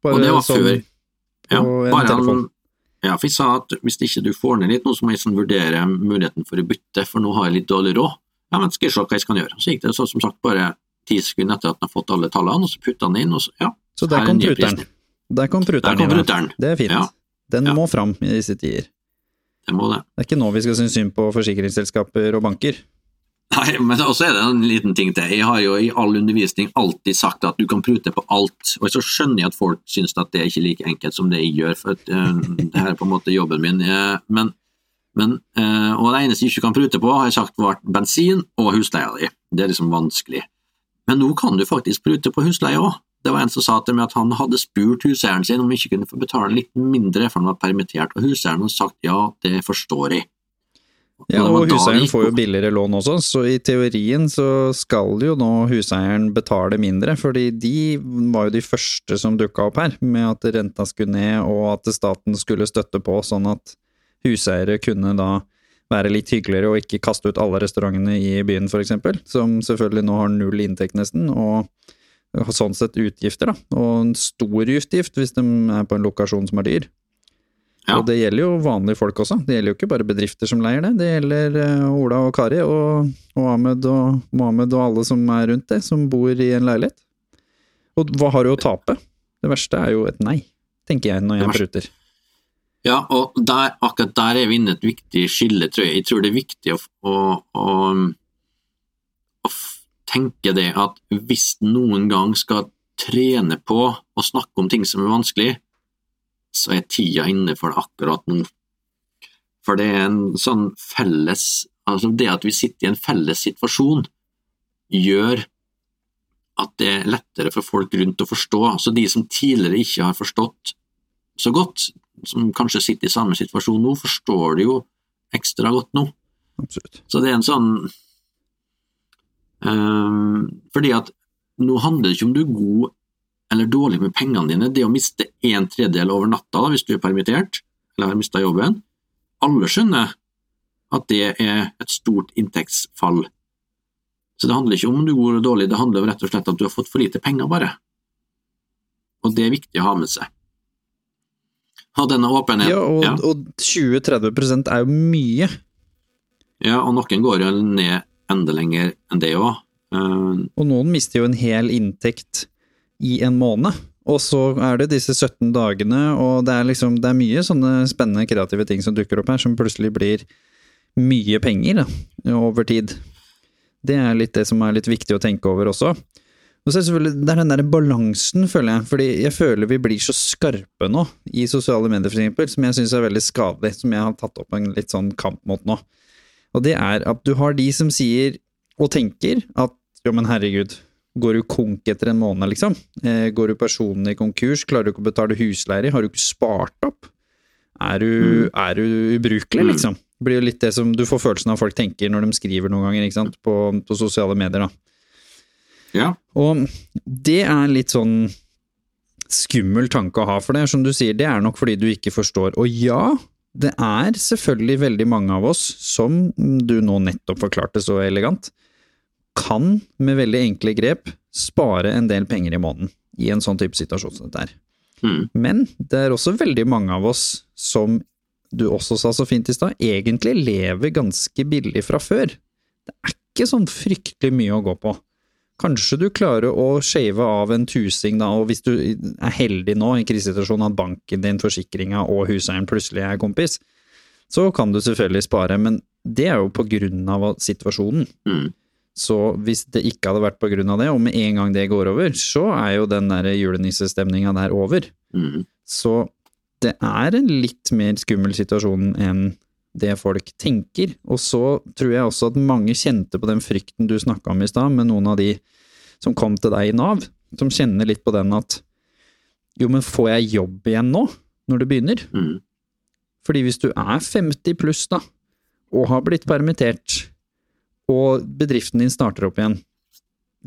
Bare Og det var sånn før. Ja, bare telefon. han, ja, for jeg sa at hvis ikke du får ned litt nå, så må jeg sånn vurdere muligheten for å bytte, for nå har jeg litt dårlig råd. Ja, men skal jeg se hva jeg skal gjøre. Så gikk det så, som sagt bare ti sekunder etter at han har fått alle tallene, og så putta han inn, og så, ja. Så der er kom pruteren. Der kom pruteren. Der kom pruteren. Det er fint. Ja. Den Ja. må fram i disse tider. Det må det. Det er ikke nå vi skal synes synd på forsikringsselskaper og banker. Nei, men også er det en liten ting til. Jeg har jo i all undervisning alltid sagt at du kan prute på alt, og så skjønner jeg at folk syns at det er ikke like enkelt som det jeg gjør, for at, uh, det her er på en måte jobben min. Eh, men, men, uh, og det eneste jeg ikke kan prute på, har jeg sagt var bensin og husleia di. Det er liksom vanskelig. Men nå kan du faktisk prute på husleia òg. Det var en som sa til meg at han hadde spurt huseieren sin om han ikke kunne få betale litt mindre for han var permittert, og huseieren hadde sagt ja, det forstår jeg. Ja, og huseieren får jo billigere lån også, så i teorien så skal jo nå huseieren betale mindre, fordi de var jo de første som dukka opp her, med at renta skulle ned og at staten skulle støtte på, sånn at huseiere kunne da være litt hyggeligere og ikke kaste ut alle restaurantene i byen, eksempel, som selvfølgelig nå har null inntekt nesten, og sånn sett utgifter, da, og en stor utgift hvis de er på en lokasjon som er dyr. Ja. Og det gjelder jo vanlige folk også, det gjelder jo ikke bare bedrifter som leier det, det gjelder eh, Ola og Kari og, og Ahmed og Mohammed og alle som er rundt det, som bor i en leilighet. Og hva har du å tape? Det verste er jo et nei, tenker jeg når jeg pruter. Ja, og der, akkurat der er vi inne et viktig skille, tror jeg. Jeg tror det er viktig å, å, å f- tenke det at hvis noen gang skal trene på å snakke om ting som er vanskelig, så er tida inne for det akkurat nå. For det er en sånn felles Altså, det at vi sitter i en felles situasjon, gjør at det er lettere for folk rundt å forstå. Så de som tidligere ikke har forstått så godt, som kanskje sitter i samme situasjon nå, forstår det jo ekstra godt nå. Absolutt. Så det er en sånn Ehm, Fordi at nå handler det ikke om du er god eller dårlig med pengene dine. Det å miste en tredjedel over natta da, hvis du er permittert eller har mista jobben Alle skjønner at det er et stort inntektsfall. Så det handler ikke om om du er god eller dårlig, det handler rett og slett om at du har fått for lite penger, bare. Og det er viktig å ha med seg. Ha denne åpenheten Ja, og, ja. og 20-30 er jo mye. ja, og noen går jo ned enda lenger enn det òg. Og noen mister jo en hel inntekt i en måned. Og så er det disse 17 dagene, og det er liksom Det er mye sånne spennende, kreative ting som dukker opp her, som plutselig blir mye penger da, over tid. Det er litt det som er litt viktig å tenke over også. Og så er det det er den der balansen, føler jeg. Fordi jeg føler vi blir så skarpe nå, i sosiale medier eksempel, som jeg syns er veldig skadelig, som jeg har tatt opp en litt sånn kamp mot nå. Og det er at du har de som sier og tenker at jo, men herregud, går du konk etter en måned, liksom? Eh, går du personlig konkurs? Klarer du ikke å betale husleie? Har du ikke spart opp? Er du, er du ubrukelig, liksom? Det blir jo litt det som du får følelsen av folk tenker når de skriver noen ganger, ikke sant, på, på sosiale medier, da. Ja. Og det er litt sånn skummel tanke å ha, for det som du sier, det er nok fordi du ikke forstår. Og ja, det er selvfølgelig veldig mange av oss, som du nå nettopp forklarte så elegant, kan med veldig enkle grep spare en del penger i måneden i en sånn type situasjon som dette er. Mm. Men det er også veldig mange av oss som du også sa så fint i stad, egentlig lever ganske billig fra før. Det er ikke sånn fryktelig mye å gå på. Kanskje du klarer å shave av en tusing, da, og hvis du er heldig nå i krisesituasjonen at banken din, forsikringa og huseieren plutselig er kompis, så kan du selvfølgelig spare, men det er jo på grunn av situasjonen. Mm. Så hvis det ikke hadde vært på grunn av det, og med en gang det går over, så er jo den der julenissestemninga der over. Mm. Så det er en litt mer skummel situasjon enn det folk tenker. Og så tror jeg også at mange kjente på den frykten du snakka om i stad, med noen av de som kom til deg i Nav, som kjenner litt på den at jo, men får jeg jobb igjen nå, når det begynner? Mm. Fordi hvis du er 50 pluss da, og har blitt permittert, og bedriften din starter opp igjen,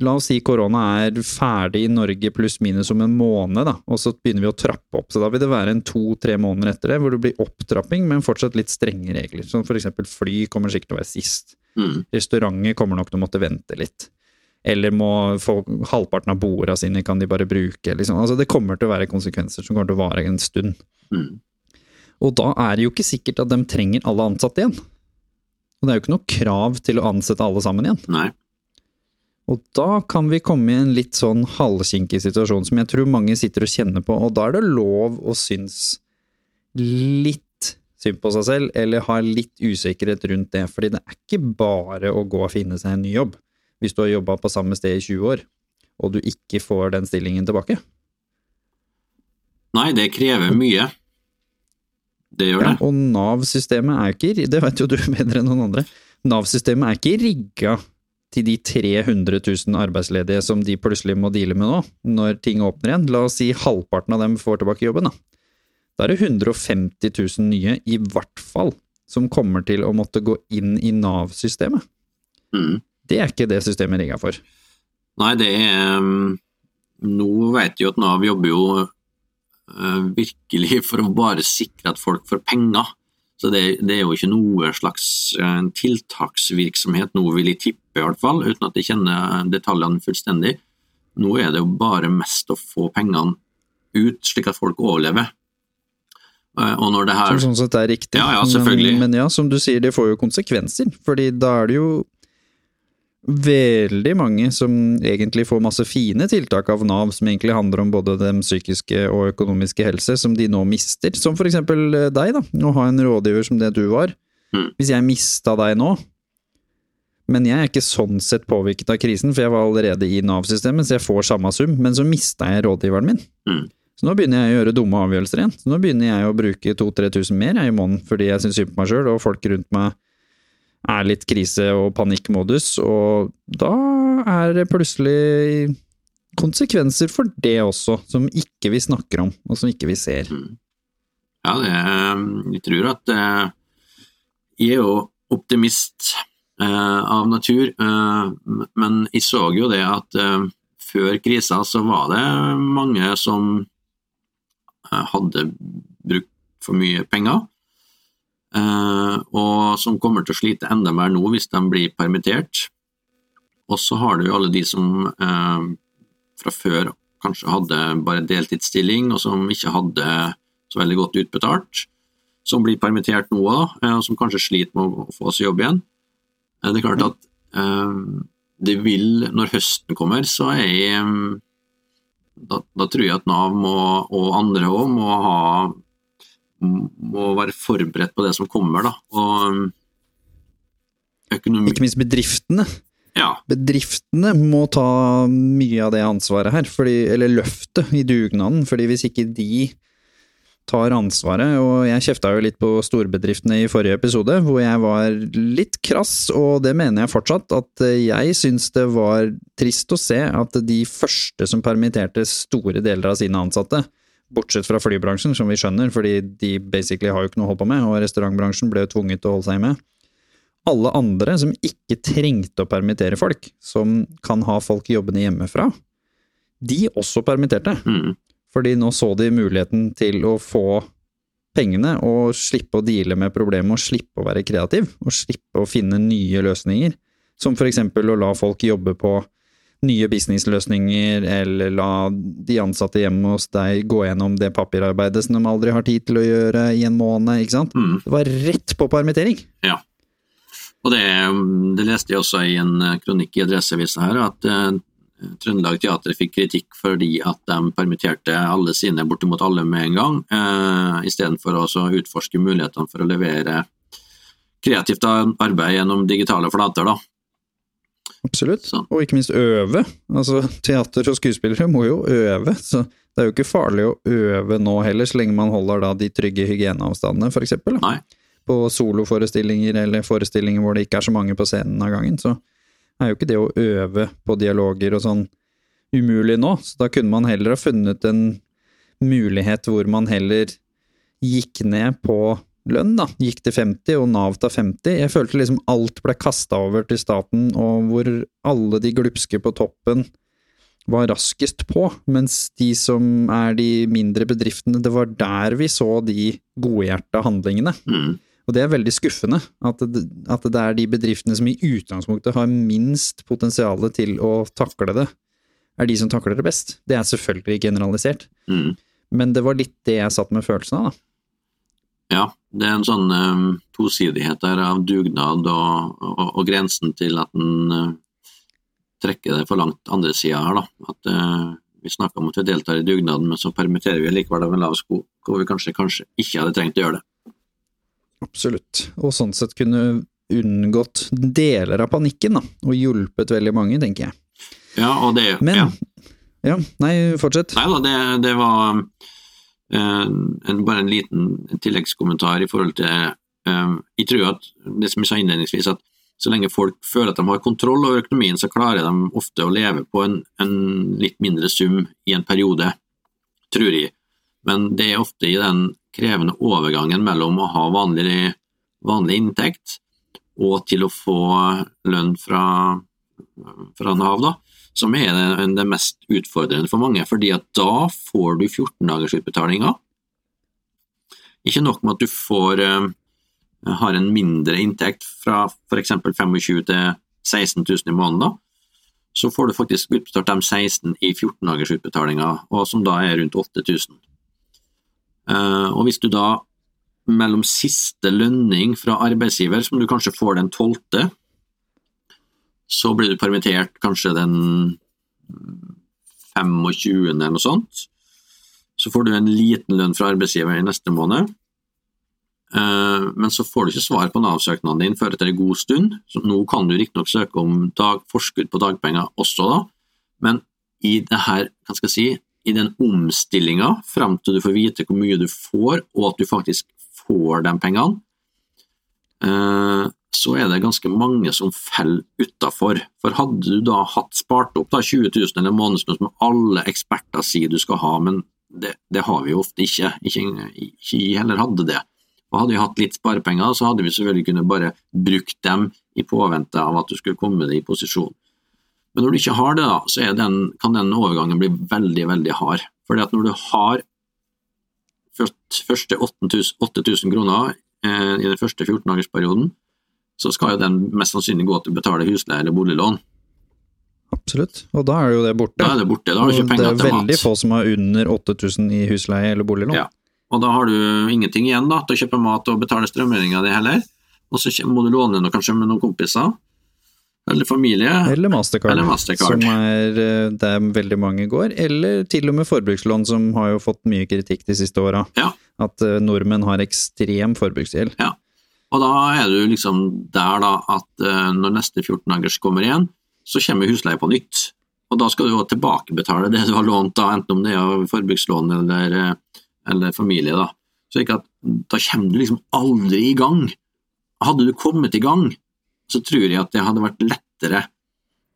La oss si korona er ferdig i Norge pluss minus om en måned, da, og så begynner vi å trappe opp. Så da vil det være en to-tre måneder etter det, hvor det blir opptrapping, men fortsatt litt strenge regler. Sånn for eksempel fly kommer sikkert til å være sist. Mm. Restauranter kommer nok til å måtte vente litt. Eller må få halvparten av bordene sine kan de bare bruke, liksom. Altså det kommer til å være konsekvenser som kommer til å vare en stund. Mm. Og da er det jo ikke sikkert at de trenger alle ansatte igjen. Og det er jo ikke noe krav til å ansette alle sammen igjen. Nei. Og da kan vi komme i en litt sånn halvkinkig situasjon som jeg tror mange sitter og kjenner på, og da er det lov å synes litt synd på seg selv, eller ha litt usikkerhet rundt det, fordi det er ikke bare å gå og finne seg en ny jobb hvis du har jobba på samme sted i 20 år, og du ikke får den stillingen tilbake. Nei, det krever mye. Det gjør Ja, det. og Nav-systemet er jo ikke, det vet jo du [laughs] bedre enn noen andre, Nav-systemet er ikke rigga til de 300 000 arbeidsledige som de plutselig må deale med nå, når ting åpner igjen. La oss si halvparten av dem får tilbake jobben, da. Da er det 150 000 nye, i hvert fall, som kommer til å måtte gå inn i Nav-systemet. Mm. Det er ikke det systemet rigga for. Nei, det er um, Nå vet vi jo at Nav jobber jo uh, virkelig for å bare sikre at folk får penger. Så det, det er jo ikke noe slags uh, tiltaksvirksomhet noe vil jeg tippe i hvert fall, uten at jeg kjenner detaljene fullstendig. Nå er det jo bare mest å få pengene ut, slik at folk overlever. Uh, og når det her Som sånn sett er riktig. Ja, ja, selvfølgelig. Men, men ja, som du sier, det får jo konsekvenser, fordi da er det jo veldig mange som egentlig får masse fine tiltak av Nav, som egentlig handler om både den psykiske og økonomiske helse, som de nå mister. Som for eksempel eh, deg, da. Å ha en rådgiver som det du var. Mm. Hvis jeg mista deg nå, men jeg er ikke sånn sett påvirket av krisen, for jeg var allerede i Nav-systemet, så jeg får samme sum, men så mista jeg rådgiveren min. Mm. Så nå begynner jeg å gjøre dumme avgjørelser igjen. Så nå begynner jeg å bruke 2000-3000 mer jeg, i måneden fordi jeg syns synd på meg sjøl, og folk rundt meg er litt krise- og panikkmodus, og da er det plutselig konsekvenser for det også, som ikke vi snakker om, og som ikke vi ser. Ja, det, jeg tror at eh, Jeg er jo optimist eh, av natur, eh, men jeg så jo det at eh, før krisa så var det mange som eh, hadde brukt for mye penger, eh, og som kommer til å slite enda mer nå hvis de blir permittert. Og så har du jo alle de som eh, fra før kanskje hadde bare deltidsstilling, og som ikke hadde så veldig godt utbetalt, som blir permittert nå òg, og som kanskje sliter med å få seg jobb igjen. Eh, Det er klart at eh, det vil, når høsten kommer, så er jeg eh, da, da tror jeg at Nav må, og andre òg må ha må være forberedt på det som kommer, da. Og økonomi Ikke minst bedriftene. Ja. Bedriftene må ta mye av det ansvaret her, fordi, eller løftet i dugnaden, fordi hvis ikke de tar ansvaret, og jeg kjefta jo litt på storbedriftene i forrige episode, hvor jeg var litt krass, og det mener jeg fortsatt, at jeg syns det var trist å se at de første som permitterte store deler av sine ansatte, bortsett fra flybransjen, som vi skjønner, fordi de basically har jo ikke noe å holde på med, og restaurantbransjen ble jo tvunget til å holde seg med. Alle andre som ikke trengte å permittere folk, som kan ha folk jobbende hjemmefra, de også permitterte. Mm. Fordi nå så de muligheten til å få pengene og slippe å deale med problemet og slippe å være kreativ, og slippe å finne nye løsninger. Som for eksempel å la folk jobbe på nye businessløsninger, eller la de ansatte hjemme hos deg gå gjennom det papirarbeidet som de aldri har tid til å gjøre i en måned, ikke sant? Mm. Det var rett på permittering. Ja. Og det, det leste jeg også i en eh, kronikk i Adresseavisa her, at eh, Trøndelag Teater fikk kritikk fordi at de permitterte alle sine, bortimot alle med en gang, eh, istedenfor å utforske mulighetene for å levere kreativt arbeid gjennom digitale flater. da. Absolutt. Så. Og ikke minst øve. Altså, teater og skuespillere må jo øve, så det er jo ikke farlig å øve nå heller, så lenge man holder da de trygge hygieneavstandene, for eksempel. Da. Nei. På soloforestillinger eller forestillinger hvor det ikke er så mange på scenen av gangen, så er jo ikke det å øve på dialoger og sånn umulig nå, så da kunne man heller ha funnet en mulighet hvor man heller gikk ned på lønn, da. Gikk til 50, og Nav tar 50. Jeg følte liksom alt ble kasta over til staten, og hvor alle de glupske på toppen var raskest på, mens de som er de mindre bedriftene, det var der vi så de godhjerta handlingene. Mm. Og det er veldig skuffende, at det, at det er de bedriftene som i utgangspunktet har minst potensial til å takle det, er de som takler det best. Det er selvfølgelig generalisert, Mm. men det var litt det jeg satt med følelsen av, da. Ja, det er en sånn um, tosidighet der av dugnad og, og, og grensen til at en uh, trekker det for langt andre sida her, da. At uh, vi snakker om at vi deltar i dugnaden, men så permitterer vi likevel av en lav sko, hvor vi kanskje, kanskje ikke hadde trengt å gjøre det. Absolutt. Og sånn sett kunne unngått deler av panikken, da, og hjulpet veldig mange, tenker jeg. Ja, og det Men ja. Ja, nei, fortsett. Nei da, det, det var eh, en, bare en liten tilleggskommentar i forhold til eh, Jeg tror at det som jeg sa innledningsvis, at så lenge folk føler at de har kontroll over økonomien, så klarer de ofte å leve på en, en litt mindre sum i en periode, tror jeg. Men det er ofte i den krevende overgangen mellom å ha vanlig, vanlig inntekt og til å få lønn fra, fra Nav, da, som er det, det mest utfordrende for mange, fordi at da får du 14 dagers utbetalinger. Ikke nok med at du får, eh, har en mindre inntekt fra f.eks. 25 000 til 16 000 i måneden, så får du faktisk utbetalt de 16 i 14 dagers utbetalinger, og som da er rundt 8000. Eh, og hvis du da mellom siste lønning fra arbeidsgiver, som du kanskje får den 12., så blir du permittert kanskje den 25. eller noe sånt. Så får du en liten lønn fra arbeidsgiver i neste måned. Eh, Men så får du ikke svar på Nav-søknaden din før etter en god stund. Så nå kan du riktignok søke om dag, forskudd på dagpenger også, da. men i det her, hva skal jeg si, i den omstillinga fram til du får vite hvor mye du får, og at du faktisk får de pengene, eh, så er det ganske mange som faller utafor. For hadde du da hatt spart opp da 20 000 eller månedslønn som alle eksperter sier du skal ha, men det, det har vi jo ofte ikke, ikke, ikke heller hadde det. Og Hadde vi hatt litt sparepenger, så hadde vi selvfølgelig kunnet bare brukt dem i påvente av at du skulle komme deg i posisjon. Men når du ikke har det, da, så den, kan den overgangen bli veldig, veldig hard. Fordi at når du har første 8000 kroner eh, i den første 14-dagersperioden, så skal jo den mest sannsynlig gå til å betale husleie eller boliglån. Absolutt, og da er jo det borte. Da er det borte, da har du ikke penger til mat. Det er veldig få som har under 8000 i husleie eller boliglån. Ja, og da har du ingenting igjen da, til å kjøpe mat og betale strømregninga di heller. Og så må du låne noe kanskje med noen kompiser. Eller familie. Eller Mastercard, eller Mastercard. som er eh, der veldig mange går. Eller til og med forbrukslån, som har jo fått mye kritikk de siste åra. Ja. At eh, nordmenn har ekstrem forbruksgjeld. Ja. Og da er du liksom der da at uh, når neste 14 dagers kommer igjen, så kommer husleie på nytt. Og da skal du jo tilbakebetale det du har lånt, da, enten om det er forbrukslån eller, eh, eller familie. da. Så ikke at, da kommer du liksom aldri i gang. Hadde du kommet i gang, så tror jeg at det hadde vært lettere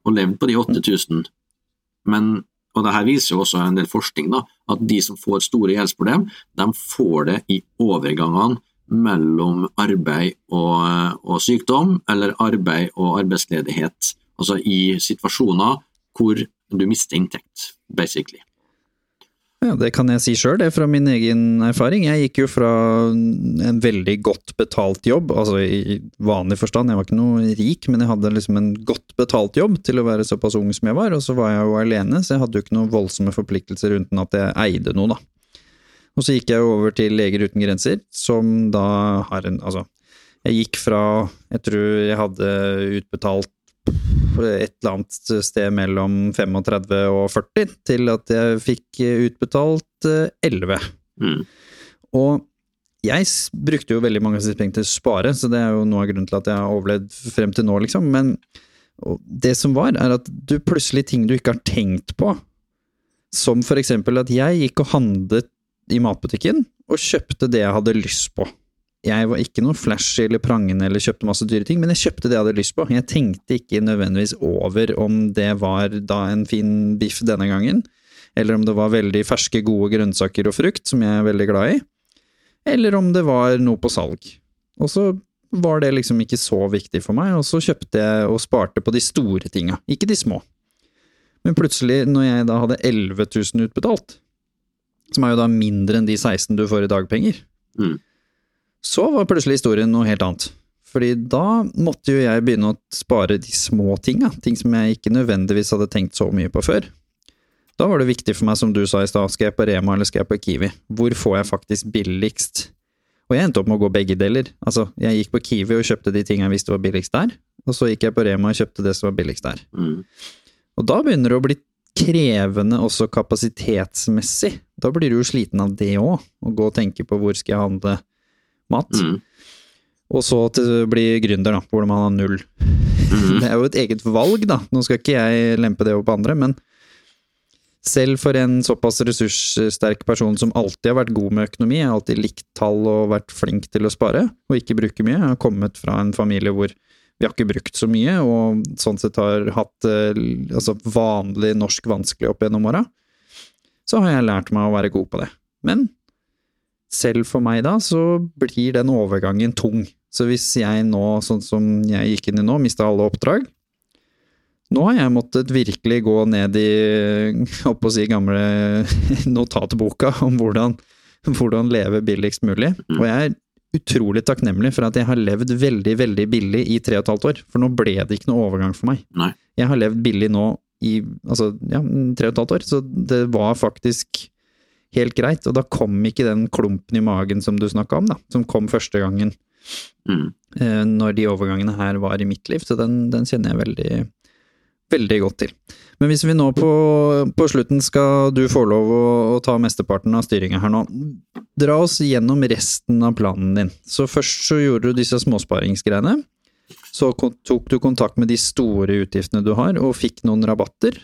å leve på de 8000. Men, og det her viser jo også en del forskning, da, at de som får store gjeldsproblem, de får det i overgangene mellom arbeid og, og, sykdom, eller arbeid og arbeidsledighet. Altså i situasjoner hvor du mister inntekt, basically. Ja, det kan jeg si sjøl, det er fra min egen erfaring. Jeg gikk jo fra en veldig godt betalt jobb, altså i vanlig forstand, jeg var ikke noe rik, men jeg hadde liksom en godt betalt jobb til å være såpass ung som jeg var, og så var jeg jo alene, så jeg hadde jo ikke noen voldsomme forpliktelser uten at jeg eide noe, da. Og så gikk jeg over til Leger uten grenser, som da har en Altså, jeg gikk fra Jeg tror jeg hadde utbetalt et eller annet sted mellom 35 og 40, til at jeg fikk utbetalt 11. Mm. Og jeg brukte jo veldig mange av disse pengene til å spare, så det er jo noe av grunnen til at jeg har overlevd frem til nå, liksom. Men det som var, er at du plutselig ting du ikke har tenkt på, som for eksempel at jeg gikk og handlet i matbutikken og kjøpte det jeg hadde lyst på. Jeg var ikke noe flashy eller prangende eller kjøpte masse dyre ting, men jeg kjøpte det jeg hadde lyst på. Jeg tenkte ikke nødvendigvis over om det var da en fin biff denne gangen, eller om det var veldig ferske, gode grønnsaker og frukt, som jeg er veldig glad i, eller om det var noe på salg. Og så var det liksom ikke så viktig for meg, og så kjøpte jeg og sparte på de store tinga, ikke de små. Men plutselig, når jeg da hadde 11 000 utbetalt, som er jo da mindre enn de 16 du får i dagpenger. Mm. Så var plutselig historien noe helt annet. Fordi da måtte jo jeg begynne å spare de små tinga, ting som jeg ikke nødvendigvis hadde tenkt så mye på før. Da var det viktig for meg, som du sa i stad, skal jeg på Rema eller skal jeg på Kiwi? Hvor får jeg faktisk billigst? Og jeg endte opp med å gå begge deler. Altså, jeg gikk på Kiwi og kjøpte de tingene jeg visste var billigst der, og så gikk jeg på Rema og kjøpte det som var billigst der. Mm. Og da begynner det å bli krevende også kapasitetsmessig. Da blir du jo sliten av det òg, å gå og tenke på hvor skal jeg handle mat. Mm. Og så til bli gründer, da, hvor man har null. Mm. [laughs] Det er jo et eget valg, da. Nå skal ikke jeg lempe det opp på andre, men selv for en såpass ressurssterk person som alltid har vært god med økonomi, jeg har alltid likt tall og vært flink til å spare, og ikke bruke mye. Jeg har kommet fra en familie hvor vi har ikke brukt så mye, og sånn sett har hatt eh, altså vanlig norsk vanskelig opp gjennom åra, så har jeg lært meg å være god på det. Men selv for meg da, så blir den overgangen tung. Så hvis jeg nå, sånn som jeg gikk inn i nå, mista alle oppdrag Nå har jeg måttet virkelig gå ned i, [laughs] på å si, gamle [laughs] notatboka om hvordan, hvordan leve billigst mulig. Og jeg utrolig takknemlig for at jeg har levd veldig, veldig billig i tre og et halvt år. For nå ble det ikke noe overgang for meg. Nei. Jeg har levd billig nå i altså, ja, tre og et halvt år, så det var faktisk helt greit. Og da kom ikke den klumpen i magen som du snakka om, da, som kom første gangen. Mm. Eh, når de overgangene her var i mitt liv, så den, den kjenner jeg veldig, veldig godt til. Men hvis vi nå på, på slutten skal du få lov å, å ta mesteparten av styringa her nå, dra oss gjennom resten av planen din. Så først så gjorde du disse småsparingsgreiene. Så tok du kontakt med de store utgiftene du har, og fikk noen rabatter.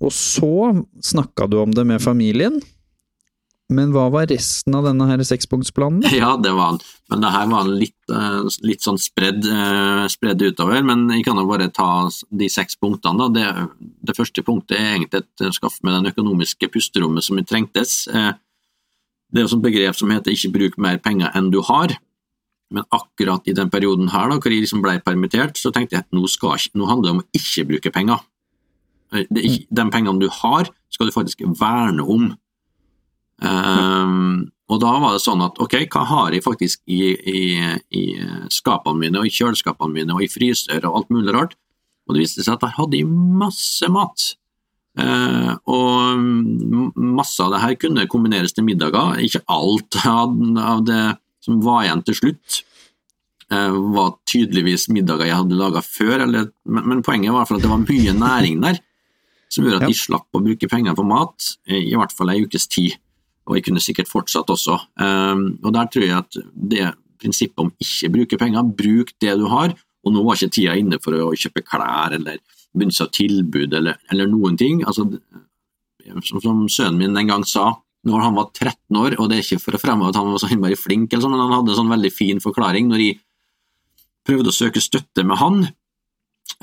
Og så snakka du om det med familien. Men hva var resten av denne her sekspunktsplanen? [laughs] Ja, det var. Men det her var litt, eh, litt sånn spredd, eh, spredd utover. Men jeg kan jo bare ta de seks punktene. Det, det første punktet er egentlig et skaff med den økonomiske pusterommet som trengtes. Eh, Det er et begrep som heter 'ikke bruk mer penger enn du har'. Men akkurat i den perioden her, da, hvor jeg liksom ble permittert, så tenkte jeg at nå, skal, nå handler det om å ikke bruke penger. Er ikke, de pengene du har, skal du faktisk verne om. Ehm, og da var det sånn at ok, hva har jeg faktisk i, i, i skapene mine, og i kjøleskapene mine, og i fryser og alt mulig rart? Og det viste seg at jeg hadde masse mat. Uh, og masse av det her kunne kombineres til middager. Ikke alt av, det som var igjen til slutt, uh, var tydeligvis middager jeg hadde laga før, eller, men, men poenget var at det var mye næring der som gjorde at de slapp å bruke penger på mat, i hvert fall ei ukes tid. Og jeg kunne sikkert fortsatt også. Um, og der tror jeg at det prinsippet om ikke bruke penger, bruk det du har, og nå var ikke tida inne for å kjøpe klær eller begynne seg tilbud eller, eller noen ting. Altså, som, som sønnen min en gang sa, når han var 13 år, og det er ikke for å fremme at han var så innmari flink, sånn, men han hadde en sånn veldig fin forklaring når jeg prøvde å søke støtte med han,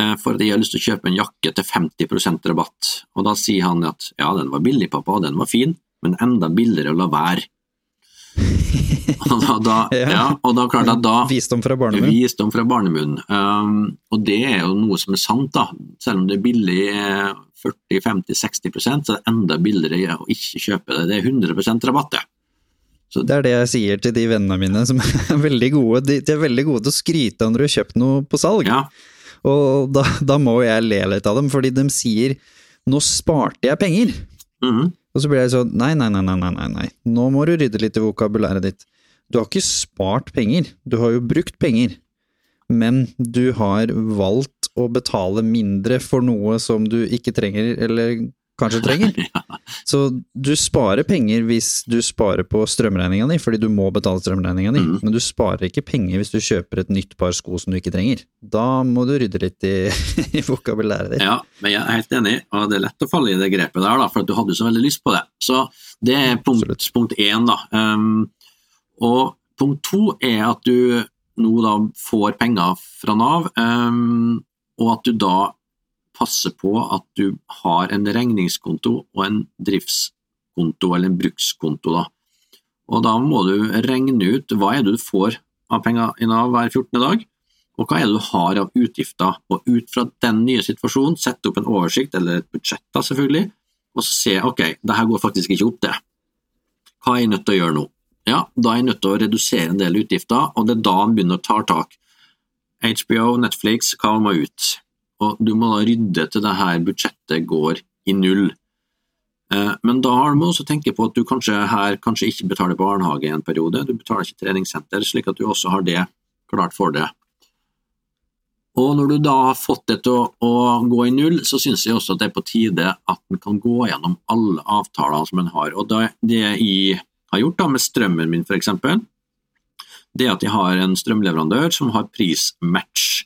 eh, for at jeg har lyst til å kjøpe en jakke til 50% rabatt. Og da sier han at ja, den var billig, pappa, og den var fin, men enda billigere å la være. [laughs] og da, da, Ja. og da klart at da [laughs] Visdom fra barnemunn. Visdom fra barnemunn. Um, og det er jo noe som er sant, da. Selv om det er billig eh, 40-50-60% så er det enda billigere å ikke kjøpe det. Det er 100% rabatt, det. Det er det jeg sier til de vennene mine som [laughs] er veldig gode. De, de er veldig gode til å skryte når du har kjøpt noe på salg. Ja. Og da, da må jeg le litt av dem, fordi de sier 'nå sparte jeg penger'. Mhm. Og så blir jeg sånn nei, nei, nei, nei, nei, nei. Nå må du rydde litt i vokabulæret ditt. Du har ikke spart penger, du har jo brukt penger. Men du har valgt å betale mindre for noe som du ikke trenger, eller kanskje trenger. [laughs] Så du sparer penger hvis du sparer på strømregninga di, fordi du må betale strømregninga di, mm. men du sparer ikke penger hvis du kjøper et nytt par sko som du ikke trenger. Da må du rydde litt i, [laughs] i vokabulæret ditt. Ja, men jeg er helt enig, og det er lett å falle i det grepet der, da, for du hadde så veldig lyst på det. Så det er punkt, Absolutt. punkt én, da. Um, og punkt to er at du nå da får penger fra Nav, um, og at du da passer på at du har en regningskonto og en driftskonto, eller en brukskonto, da. Og da må du regne ut hva er det du får av penger i Nav hver 14. dag, og hva er det du har av utgifter, og ut fra den nye situasjonen sette opp en oversikt, eller et budsjett da selvfølgelig, og se ok, det her går faktisk ikke opp det. Hva er jeg nødt til å gjøre nå? Ja, da er jeg nødt til å redusere en del utgifter, og det er da en begynner å ta tak. HBO, Netflix, hva må ut? Og du må da rydde til det her budsjettet går i null. Eh, Men da må du også tenke på at du kanskje her kanskje ikke betaler barnehage i en periode, du betaler ikke treningssenter, slik at du også har det klart for deg. Og når du da har fått det til å, å gå i null, så syns jeg også at det er på tide at en kan gå gjennom alle avtaler som en har. Og det, det jeg har gjort da med strømmen min f.eks., det er at jeg har en strømleverandør som har prismatch.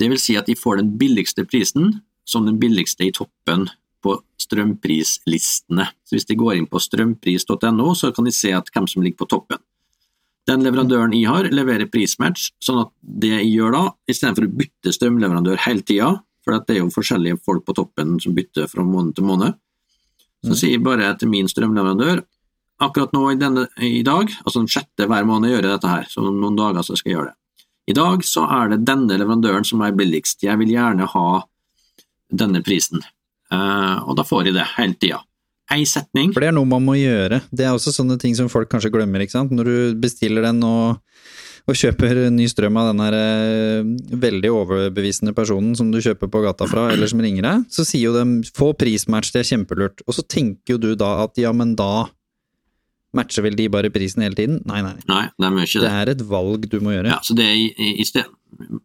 Det vil si at de får den billigste prisen som den billigste i toppen på strømprislistene. Så hvis de går inn på strømpris.no, så kan de se at hvem som ligger på toppen. Den leverandøren jeg har, leverer prismatch, sånn at det jeg gjør da, istedenfor å bytte strømleverandør hele tida, for det er jo forskjellige folk på toppen som bytter fra måned til måned, så sier jeg bare til min strømleverandør akkurat nå i, denne, i dag, altså den sjette hver måned gjør jeg dette her, så om noen dager så skal jeg gjøre det. I dag så er det denne leverandøren som er billigst, jeg vil gjerne ha denne prisen, Uh, og da får jeg det hele tida. Ei setning, For det er noe man må gjøre. Det er også sånne ting som folk kanskje glemmer, ikke sant. Når du bestiller den og, og kjøper ny strøm av den her uh, veldig overbevisende personen som du kjøper på gata fra, eller som ringer deg, så sier jo de 'få prismatch, det er kjempelurt'. Og så tenker jo du da at ja, men da matcher vel de bare prisen hele tiden? Nei, nei. nei, de gjør ikke Det det. er et valg du må gjøre. Ja, så det, i sted,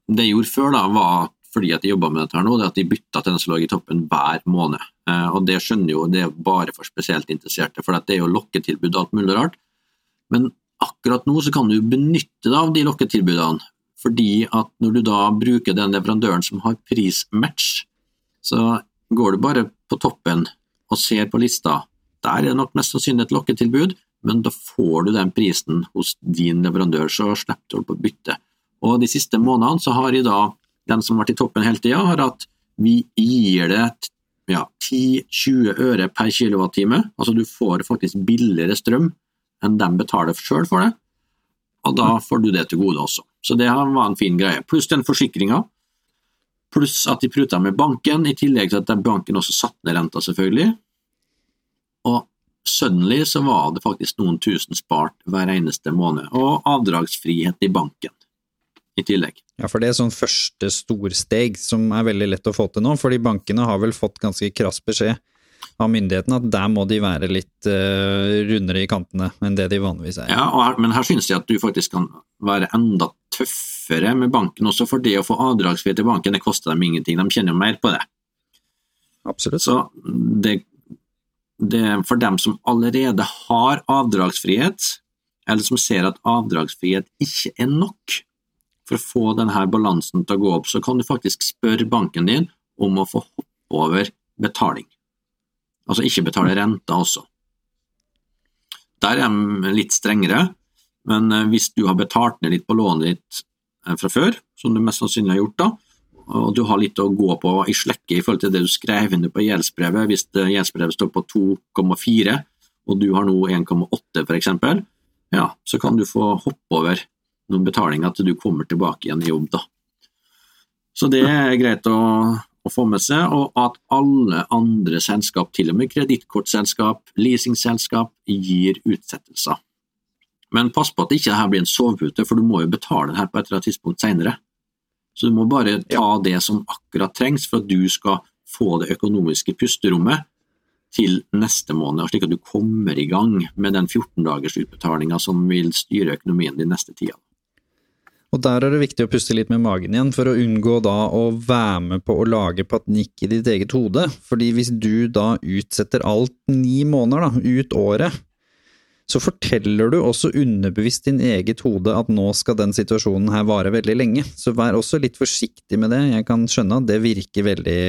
det jeg gjorde før, da, var fordi at de jobba med dette her nå, det at de bytta til den som lå i toppen hver måned. Eh, og det skjønner jo, det er bare for spesielt interesserte, for det er jo lokketilbud og alt mulig rart. Men akkurat nå så kan du benytte deg av de lokketilbudene, fordi at når du da bruker den leverandøren som har prismatch, så går du bare på toppen og ser på lista, der er det nok mest sannsynlig et lokketilbud, men da får du den prisen hos din leverandør, så slipper du på å bytte. Og de siste månedene så har da, den som har vært i toppen hele tida, har at vi gir det ja, 10-20 øre per kilowattime. Altså du får faktisk billigere strøm enn de betaler sjøl for det, og da får du det til gode også. Så det var en fin greie. Pluss den forsikringa, pluss at de pruta med banken, i tillegg til at banken også satte ned renta, selvfølgelig. Og suddenly så var det faktisk noen tusen spart hver eneste måned, og avdragsfrihet i banken i tillegg. Ja, for det er sånn første storsteg som er veldig lett å få til nå, fordi bankene har vel fått ganske krass beskjed av myndighetene at der må de være litt uh, rundere i kantene enn det de vanligvis er. Ja, her, men her synes jeg at du faktisk kan være enda tøffere med banken også, for det å få avdragsfrihet i banken, det koster dem ingenting, de kjenner jo mer på det. Absolutt. Så det, det for dem som allerede har avdragsfrihet, eller som ser at avdragsfrihet ikke er nok, for å få denne balansen til å gå opp, så kan du faktisk spørre banken din om å få hoppe over betaling. Altså ikke betale renta også. Der er de litt strengere, men eh, hvis du har betalt ned litt på lånet ditt eh, fra før, som du mest sannsynlig har gjort da, og du har litt å gå på i slekke i forhold til det du skrev inn på gjeldsbrevet, hvis gjeldsbrevet står på 2,4 og du har nå 1,8 f.eks., ja, så kan du få hoppe over noen betalinger til du kommer tilbake igjen i jobb. da. Så det er greit å, å, få med seg, og at alle andre selskap, til og med kredittkortselskap, leasingselskap, gir utsettelser. Men pass på at ikke dette blir en sovepute, for du må jo betale det her på et eller annet tidspunkt senere. Så du må bare ta det som akkurat trengs for at du skal få det økonomiske pusterommet til neste måned, slik at du kommer i gang med den 14-dagers utbetalinga som vil styre økonomien din neste tida. Og der er det viktig å puste litt med magen igjen, for å unngå da å være med på å lage panikk i ditt eget hode. Fordi hvis du da utsetter alt ni måneder, da, ut året, så forteller du også underbevisst din eget hode at nå skal den situasjonen her vare veldig lenge. Så vær også litt forsiktig med det. Jeg kan skjønne at det virker veldig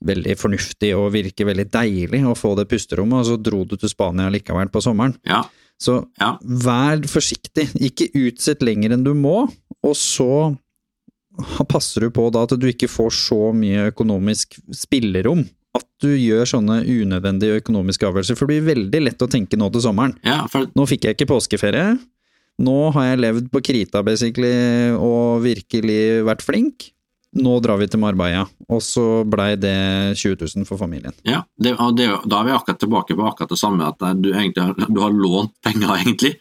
veldig fornuftig og virker veldig deilig å få det pusterommet, og så dro du til Spania likevel på sommeren. Ja. Så ja. vær forsiktig, ikke utsett lenger enn du må, og så passer du på da at du ikke får så mye økonomisk spillerom at du gjør sånne unødvendige økonomiske avgjørelser. For det blir veldig lett å tenke nå til sommeren. Ja, for... Nå fikk jeg ikke påskeferie. Nå har jeg levd på krita, basically, og virkelig vært flink nå drar vi til Marbella, og så blei det 20 000 for familien. Ja, det, det, da er vi akkurat tilbake på akkurat det samme, at du, egentlig, du har lånt penger, egentlig.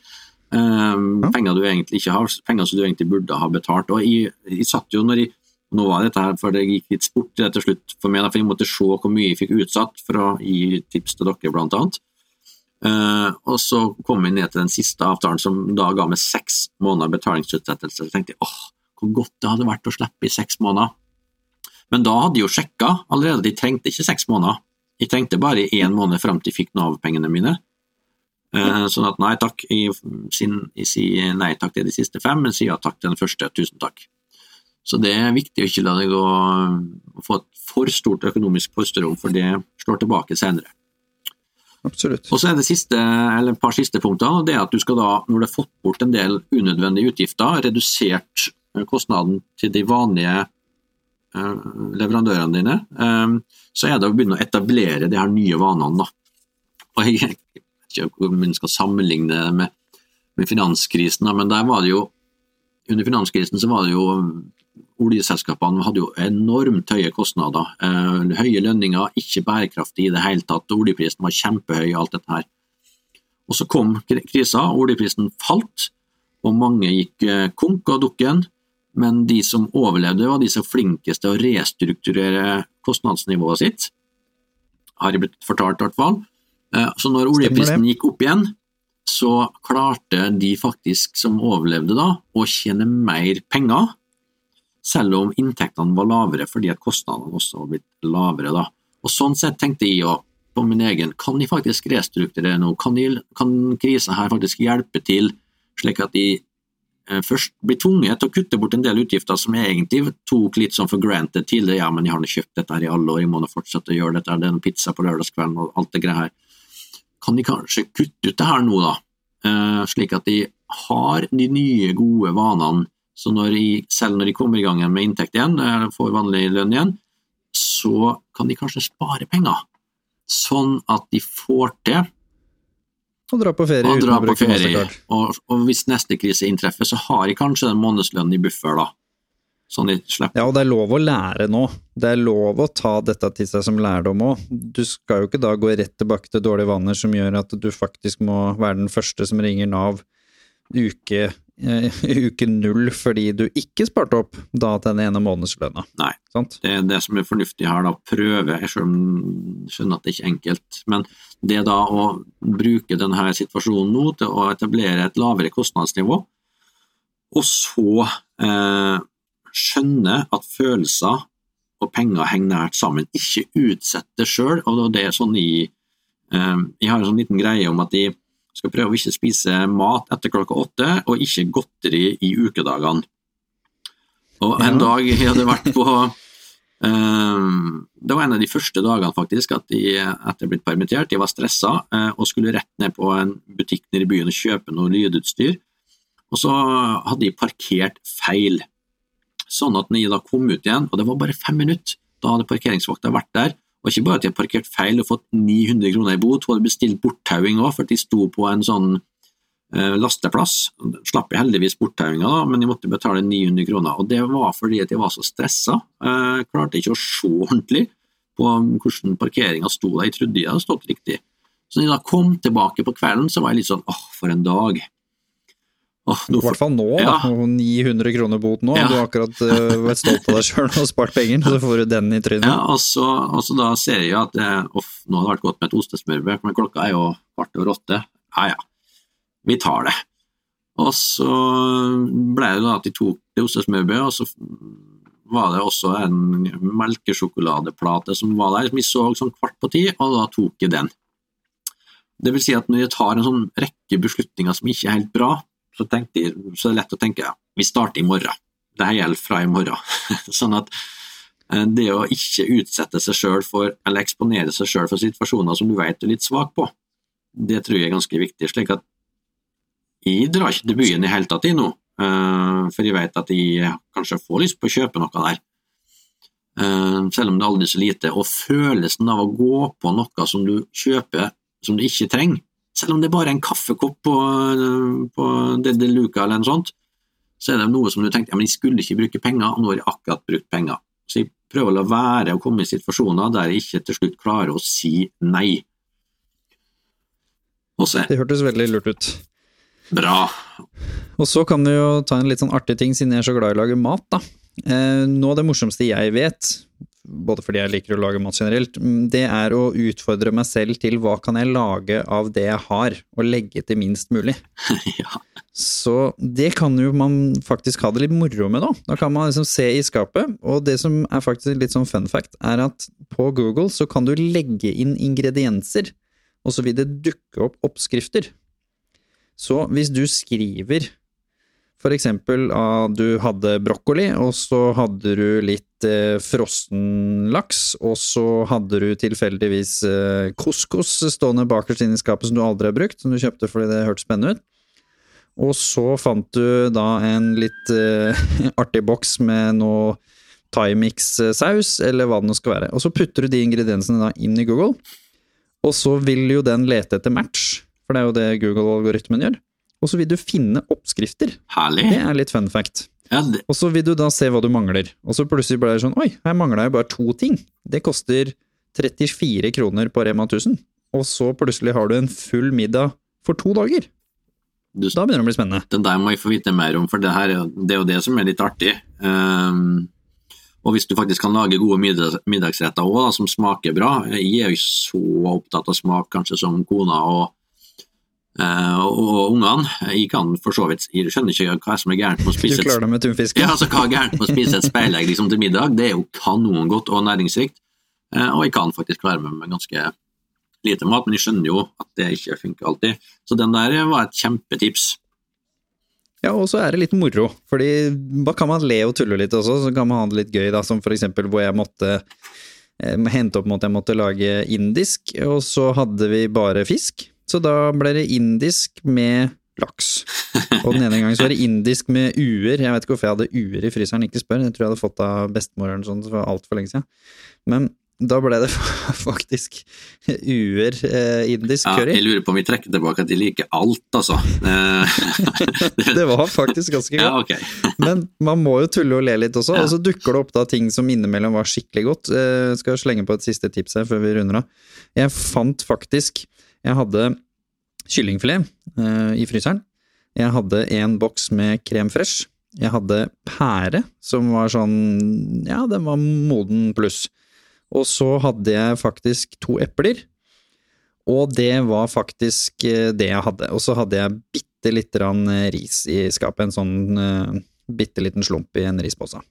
Um, ja. Penger du egentlig ikke har, penger som du egentlig burde ha betalt. Og jeg, jeg satt jo når jeg, Nå var dette her for det gikk litt sport til slutt for meg, for jeg måtte se hvor mye jeg fikk utsatt for å gi tips til dere, blant annet. Uh, og så kom vi ned til den siste avtalen, som da ga meg seks måneder betalingsutsettelse. Så tenkte jeg åh, hvor godt det hadde vært å slippe i seks måneder. Men da hadde de jo sjekka allerede, de trengte ikke seks måneder. De trengte bare én måned fram til de fikk Nav-pengene mine. Uh, sånn at nei takk, jeg, sier nei takk til de siste fem, men sier ja takk til den første. Tusen takk. Så det er viktig å ikke la det gå å få et for stort økonomisk pusterom, for det slår tilbake senere. Absolutt. Og så er det siste, eller et par siste punkter, det er at du skal da, når du har fått bort en del unødvendige utgifter, redusert Eh, kostnaden til de vanlige eh, leverandørene dine, eh, så er det å begynne å etablere de her nye vanene. Da. Og jeg vet ikke om man skal sammenligne det med, med finanskrisen, men der var det jo under finanskrisen så var det jo oljeselskapene hadde jo enormt høye kostnader. Eh, høye lønninger, ikke bærekraftig i det hele tatt. Oljeprisen var kjempehøy, alt dette her. Og så kom krisa, oljeprisen falt, og mange gikk konk og dukken men de som overlevde, var de som flinkest til å restrukturere kostnadsnivået sitt, har jeg blitt fortalt i hvert fall. Eh, så når oljeprisen gikk opp igjen, så klarte de faktisk som overlevde da, å tjene mer penger, selv om inntektene var lavere fordi at kostnadene også var blitt lavere. da. Og Sånn sett tenkte jeg òg på min egen, kan de faktisk restrukturere nå? Kan, kan krisen her faktisk hjelpe til, slik at de Eh, først blir tvunget til å kutte bort en del utgifter som jeg egentlig tok litt sånn for granted tidligere. Ja, men jeg har nå kjøpt dette her i alle år, jeg må nå fortsette å gjøre dette, det er noen pizza på lørdagskvelden og alt det greia her. kan de kanskje kutte ut det her nå, da. Eh, slik at de har de nye, gode vanene. Så når de, selv når de kommer i gang med inntekt igjen, eller får vanlig lønn igjen, så kan de kanskje spare penger. Sånn at de får til å dra på ferie å dra på ferie. Og, og hvis neste krise inntreffer, så har de kanskje den månedslønnen i buffer, da. Sånn de slipper Ja, og det er lov å lære nå. Det er lov å ta dette til seg som lærdom òg. Du skal jo ikke da gå rett tilbake til dårlige vaner som gjør at du faktisk må være den første som ringer Nav uke, [laughs] uke null fordi du ikke sparte opp da den ene månedslønna. Nei. Sant? Det er det som er fornuftig her, da, prøve, jeg skjønner at det ikke er enkelt, men det da å bruke denne situasjonen nå til å etablere et lavere kostnadsnivå, og så eh, skjønne at følelser og penger henger nært sammen, ikke utsette det sjøl, og det er sånn i eh, Jeg har en sånn liten greie om at de skal prøve å ikke spise mat etter klokka åtte, og ikke godteri i ukedagene. Og en Ja. dag jeg hadde vært på um, Det var en av de første dagene faktisk at jeg etter blitt permittert, de var stressa uh, og skulle rett ned på en butikk nede i byen og kjøpe noe lydutstyr. Og så hadde de parkert feil, sånn at når jeg da kom ut igjen, og det var bare fem minutter, da hadde parkeringsvakta vært der, og ikke bare at de har parkert feil og fått 900 kroner i bot, hun hadde bestilt borttauing òg, for de sto på en sånn eh, lasteplass. Slapp jeg heldigvis borttauinga, men de måtte betale 900 kroner. Og det var fordi at jeg var så stressa. Eh, klarte ikke å se ordentlig på hvordan parkeringa sto der. Jeg trodde jeg hadde stått riktig. Så når jeg da kom tilbake på kvelden, så var jeg litt sånn åh, for en dag. I hvert fall nå. Ja. Og 900 kroner bot nå. Ja. Du har akkurat uh, vært stolt av deg sjøl og spart penger, så får du den i trynet. Ja, og så, og så da ser jeg at eh, off, nå har det vært godt med et ostesmørbrød, men klokka er jo kvart over åtte. Ja ja, vi tar det. Og så ble det da at de tok det ostesmørbrødet, og så var det også en melkesjokoladeplate som var der, som vi så sånn kvart på ti, og da tok jeg den. Det vil si at når jeg tar en sånn rekke beslutninger som ikke er helt bra, så, tenkte så er det lett å tenke ja, vi starter i morgen. Dette gjelder fra i morgen. [laughs] sånn at eh, det å ikke utsette seg sjøl for, eller eksponere seg sjøl for situasjoner som du vet du er litt svak på, det tror jeg er ganske viktig. slik at jeg drar ikke til byen i hele tatt i nå, eh, for jeg vet at jeg kanskje får lyst på å kjøpe noe der. Eh, selv om det er aldri så lite. Og følelsen av å gå på noe som du kjøper som du ikke trenger, selv om det er bare en kaffekopp på, på De De Luca eller noe sånt, så er det noe som du tenker ja, men jeg skulle ikke bruke penger, og nå har jeg akkurat brukt penger. Så jeg prøver å la være å komme i situasjoner der jeg ikke til slutt klarer å si nei. Også. Det hørtes veldig lurt ut. bra. Og så kan du jo ta en litt sånn artig ting, siden jeg er så glad i å lage mat, da. Eh, av det morsomste jeg vet, både fordi jeg liker å lage mat generelt, mm, det er å utfordre meg selv til hva kan jeg lage av det jeg har, og legge til minst mulig. [laughs] ja. Så det kan jo man faktisk ha det litt moro med, da. Da kan man liksom se i skapet, og det som er faktisk litt sånn fun fact, er at på Google så kan du legge inn ingredienser, og så vil det dukke opp oppskrifter. Så hvis du skriver for eksempel at du hadde brokkoli, og så hadde du litt eh, frossen laks, og så hadde du tilfeldigvis eh, couscous stående bakerst inne i skapet som du aldri har brukt, som du kjøpte fordi det hørtes spennende ut. Og så fant du da en litt eh, [laughs] artig boks med noe Thai-mix-saus, eller hva det nå skal være. Og så putter du de ingrediensene da inn i Google, og så vil jo den lete etter match, for det er jo det Google-algoritmen gjør. Og så vil du finne oppskrifter. Herlig. Det er litt fun fact. Ja, det, Og så vil du da se hva du mangler. Og så plutselig blir det sånn Oi, her mangler jeg bare to ting. Det koster 34 kroner på Rema 1000. Og så plutselig har du en full middag for to dager. du, Da begynner det å bli spennende. den der må jeg få vite mer om, for det, her, er det er jo det som er litt artig. Um, og hvis du faktisk kan lage gode middags, middagsretter òg, som smaker bra Jeg er jo så opptatt av smak kanskje som kona og, og, og ungene. Jeg kan for så vidt Jeg skjønner ikke hva som er gærent med å spise et med. [laughs] Ja, altså Hva er gærent med å spise et speilegg liksom, til middag? Det er jo kanongodt og næringsrikt. Eh, og jeg kan faktisk klare meg med ganske lite mat, men jeg skjønner jo at det ikke funker alltid. Så den der var et kjempetips. Ja, og så er det litt moro, fordi da kan man le og tulle litt også, så kan man ha det litt gøy, da, som for eksempel hvor jeg måtte eh, hente opp med at jeg måtte lage indisk, og så hadde vi bare fisk. Så da ble det indisk med laks. [laughs] Og den ene gangen så var det indisk med uer. Jeg vet ikke hvorfor jeg hadde uer i fryseren, ikke spør. Jeg tror jeg hadde fått av bestemor eller sånt for altfor lenge siden. Men da ble det [laughs] faktisk uer eh, indisk Ja, curry. jeg lurer på om vi trekker tilbake at de liker alt, altså. Eh, [laughs] Det var faktisk ganske godt. ja, okay. Men man må jo tulle og le litt også, Ja. og så dukker det opp da ting som innimellom var skikkelig godt. Eh, skal slenge på et siste tips her før vi runder av. Jeg fant faktisk Jeg hadde kyllingfilet uh, i fryseren. Jeg hadde en boks med krem fresh. Jeg hadde pære, som var sånn Ja, den var moden pluss. Og så hadde jeg faktisk to epler. Og det var faktisk eh, det jeg hadde. Og så hadde jeg bitte lite grann eh, ris i skapet. En sånn uh, bitte liten slump i en rispose.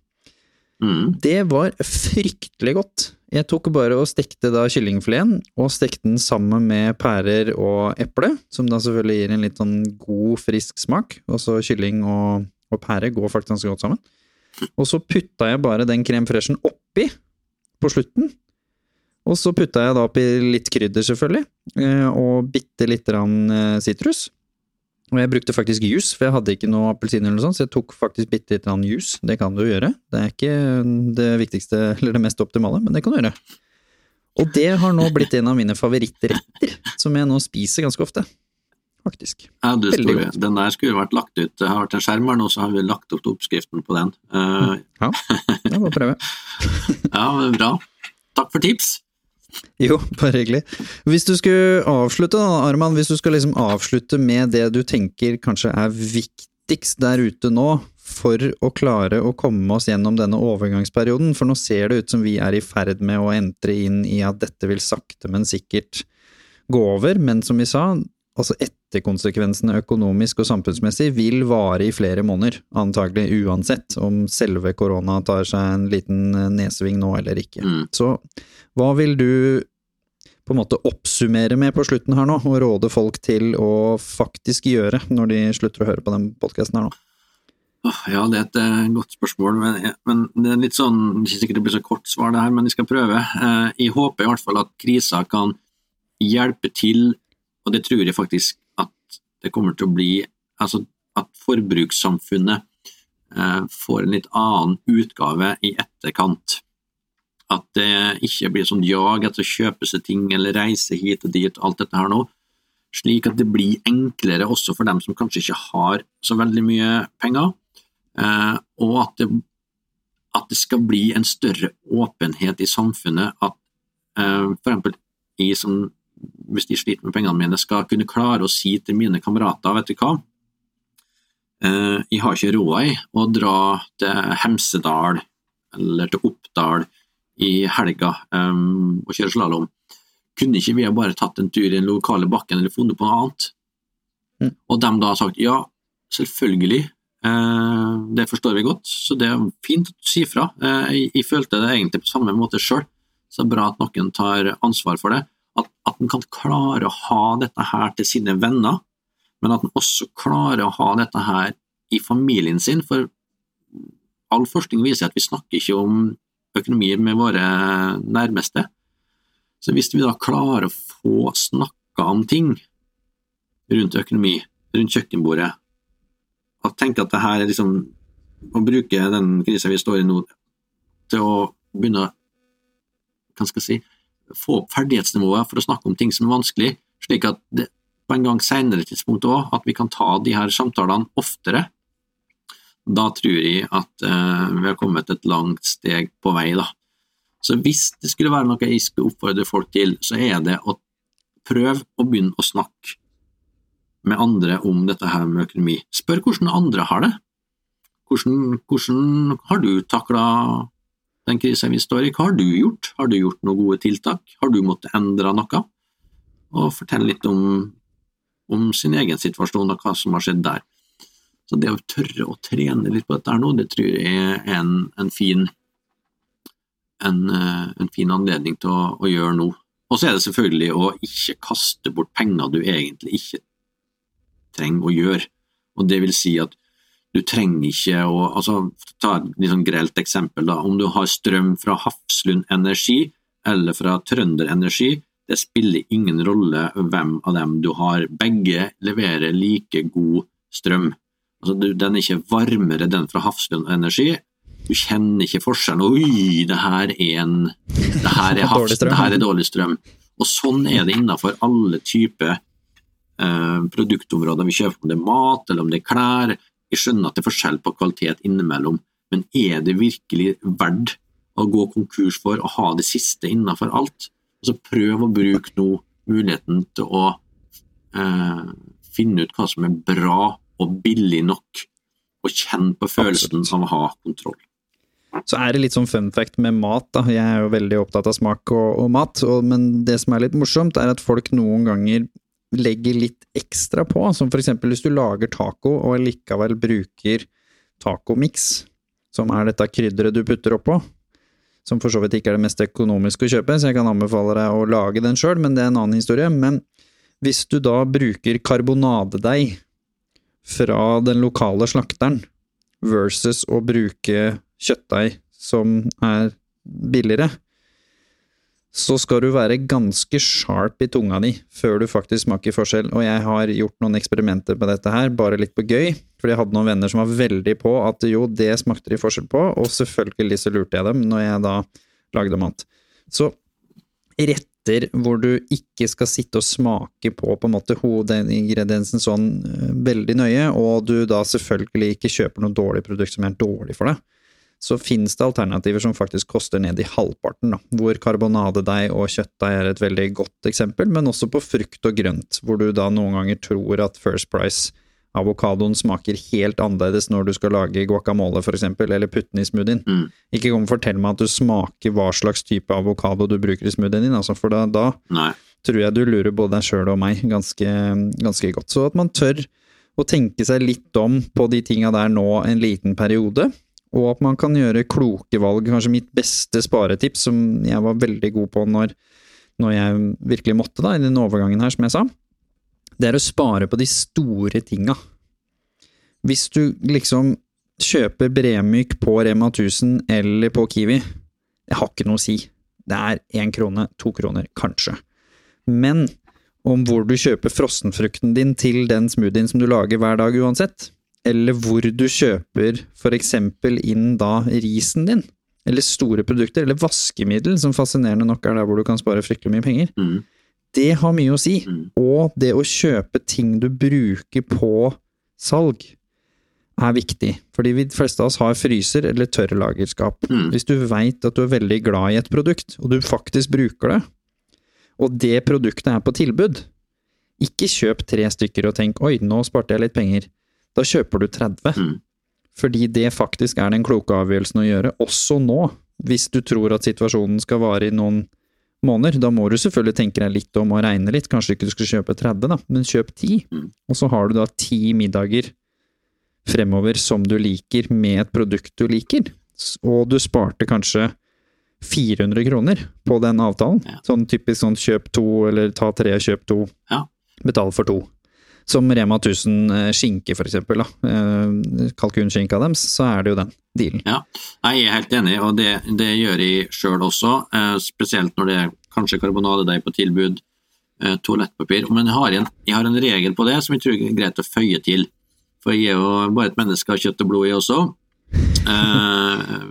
Mm. Det var fryktelig godt. Jeg tok bare og stekte da kyllingfileten, og stekte den sammen med pærer og eple, som da selvfølgelig gir en litt sånn god, frisk smak. Og så kylling og, og pære går faktisk ganske godt sammen. Og så putta jeg bare den krem freshen oppi på slutten. Og så putta jeg da oppi litt krydder, selvfølgelig, eh, og bitte lite grann eh, sitrus. Og jeg brukte faktisk juice, for jeg hadde ikke noe appelsin eller noe sånt, så jeg tok faktisk bitte litt juice. Det kan du gjøre. Det er ikke det viktigste [laughs] eller det mest optimale, men det kan du gjøre. Og det har nå blitt en av mine favorittretter, som jeg nå spiser ganske ofte. Faktisk. Ja, du, Veldig Store, godt. den der skulle vært lagt ut. Det har vært en skjerm her nå, så har vi lagt opp oppskriften på den. Uh... Ja, jeg må prøve. [laughs] ja, bra. Takk for tips. [laughs] Jo, bare hyggelig. Hvis du skulle avslutte, da, Arman, hvis du skal liksom avslutte med det du tenker kanskje er viktigst der ute nå, for å klare å komme oss gjennom denne overgangsperioden, for nå ser det ut som vi er i ferd med å entre inn i at dette vil sakte, men sikkert gå over, men som vi sa, altså etterkonsekvensene økonomisk og samfunnsmessig vil vare i flere måneder, antagelig uansett om selve korona tar seg en liten nedsving nå eller ikke. Mm. Så hva vil du på en måte oppsummere med på slutten her nå, og råde folk til å faktisk gjøre når de slutter å høre på den podkasten her nå? Ja, det er et eh, godt spørsmål, men, men det er litt sånn, ikke sikkert det blir så kort svar det her, men jeg skal prøve. Eh, Jeg håper i hvert fall at krisa kan hjelpe til, og det tror jeg faktisk det kommer til å bli, altså at forbrukssamfunnet eh, får en litt annen utgave i etterkant. At det ikke blir sånn jag etter å kjøpe seg ting eller reise hit og dit, alt dette her nå slik at det blir enklere også for dem som kanskje ikke har så veldig mye penger, eh, og at det, at det skal bli en større åpenhet i samfunnet, at eh, for eksempel sånn hvis de sliter med pengene mine, skal kunne klare å si til mine kamerater, vet du hva, eh, jeg har ikke råd til å dra til Hemsedal eller til Oppdal i helga eh, og kjøre slalåm kunne ikke vi ha bare tatt en tur i den lokale bakken eller funnet på noe annet? Mm. Og de da har sagt ja, selvfølgelig, eh, det forstår vi godt, så det er fint å si fra. Eh, jeg følte det egentlig på samme måte sjøl, så det er bra at noen tar ansvar for det. At, en kan klare å ha dette her til sine venner, men at en også klarer å ha dette her i familien sin, for all forskning viser at vi snakker ikke om økonomi med våre nærmeste. Så hvis vi da klarer å få snakka om ting rundt økonomi, rundt kjøkkenbordet, og tenke at det her er liksom Å bruke den krisa vi står i nå, til å begynne å hva skal jeg si, få opp ferdighetsnivået for å snakke om ting som er vanskelig, slik at det på en gang senere tidspunkt òg, at vi kan ta de her samtalene oftere. Da tror jeg at eh, vi har kommet et langt steg på vei, da. Så hvis det skulle være noe jeg skulle oppfordre folk til, så er det å prøve å begynne å snakke med andre om dette her med økonomi. Spør hvordan andre har det. Hvordan, hvordan har du takla den krisa vi står i? Hva har du gjort? Har du gjort noen gode tiltak? Har du måttet endre noe? Og fortell litt om, om sin egen situasjon og hva som har skjedd der. Så det å tørre å trene litt på dette her nå, det tror jeg er en, en fin en, eh, en fin anledning til å, å gjøre nå. Og så er det selvfølgelig å ikke kaste bort penger du egentlig ikke trenger å gjøre. Og det vil si at du trenger ikke å altså, Ta et sånn grelt eksempel. da, Om du har strøm fra Hafslund Energi eller fra Trønder Energi, det spiller ingen rolle hvem av dem du har. Begge leverer like god strøm. Altså, den er ikke varmere, den fra Hafslund Energi. Du kjenner ikke forskjellen. Oi, det her er en Det her er, [laughs] havs, det her er dårlig strøm. Og sånn er det innenfor alle typer eh, produktområder vi kjøper, om det er mat eller om det er klær. Jeg skjønner at det er forskjell på kvalitet innimellom, men er det virkelig verdt å gå konkurs for å ha det siste innenfor alt? Altså Prøv å bruke nå muligheten til å eh, finne ut hva som er bra og billig nok, og kjenne på følelsen Absolutt. av å ha kontroll. Så er det litt sånn fun fact med mat, da. Jeg er jo veldig opptatt av smak og, og mat, og, men det som er litt morsomt, er at folk noen ganger legger litt ekstra på, som for eksempel hvis du lager taco og likevel bruker tacomix, som er dette krydderet du putter oppå, som for så vidt ikke er det mest økonomiske å kjøpe, så jeg kan anbefale deg å lage den sjøl, men det er en annen historie. Men hvis du da bruker karbonadedeig fra den lokale slakteren versus å bruke kjøttdeig som er billigere, så skal du være ganske sharp i tunga di før du faktisk smaker forskjell. Og jeg har gjort noen eksperimenter på dette her, bare litt på gøy, fordi jeg hadde noen venner som var veldig på at jo, det smakte de forskjell på, og selvfølgelig så lurte jeg dem når jeg da lagde mat. Så retter hvor du ikke skal sitte og smake på på en måte hovedingrediensen sånn eh, veldig nøye, og du da selvfølgelig ikke kjøper noe dårlig produkt som er dårlig for deg, så finnes det alternativer som faktisk koster ned i halvparten, da, hvor karbonadedeig og kjøttdeig er et veldig godt eksempel, men også på frukt og grønt, hvor du da noen ganger tror at First Price avokadoen smaker helt annerledes når du skal lage guacamole, for eksempel, eller putte den i smoothien. Mm. Ikke kom og fortell meg at du smaker hva slags type avokado du bruker i smoothien din, altså, for da, da tror jeg du lurer både deg sjøl og meg ganske, ganske godt. Så at man tør å tenke seg litt om på de tinga der nå en liten periode, og at man kan gjøre kloke valg. Kanskje mitt beste sparetips, som jeg var veldig god på når, når jeg virkelig måtte, da, i den overgangen her, som jeg sa, det er å spare på de store tinga. Hvis du liksom kjøper Bremyk på Rema 1000 eller på Kiwi, det har ikke noe å si. Det er én krone, to kroner, kanskje. Men om hvor du kjøper frossenfrukten din til den smoothien som du lager hver dag uansett, eller hvor du kjøper eksempel inn da risen din, eller store produkter, eller vaskemiddel, som fascinerende nok er der hvor du kan spare fryktelig mye penger. Mm. Det har mye å si. Mm. Og det å kjøpe ting du bruker på salg, er viktig. Fordi de fleste av oss har fryser eller tørrlagerskap. Mm. Hvis du veit at du er veldig glad i et produkt, og du faktisk bruker det, og det produktet er på tilbud, ikke kjøp tre stykker og tenk 'oi, nå sparte jeg litt penger'. Da kjøper du 30. Mm. Fordi det faktisk er den kloke avgjørelsen å gjøre, også nå. Hvis du tror at situasjonen skal vare i noen måneder, da må du selvfølgelig tenke deg litt om og regne litt. Kanskje ikke du skal kjøpe 30, da, men kjøp 10. Mm. Og så har du da 10 middager fremover som du liker, med et produkt du liker. Og du sparte kanskje 400 kroner på den avtalen. Ja. Sånn typisk sånn kjøp to, eller ta tre, kjøp to. Ja. Betal for to som Rema 1000 eh, skinke, for eksempel, da. Eh, kalkunskinka deres, så er det jo den dealen. Ja, jeg er helt enig, og det, det gjør jeg sjøl også. Eh, spesielt når det er kanskje karbonadedeig på tilbud, toalettpapir. Men jeg har, en, jeg har, en, regel på det som jeg tror er greit å føye til. For jeg er jo bare et menneske av kjøtt og blod, jeg også.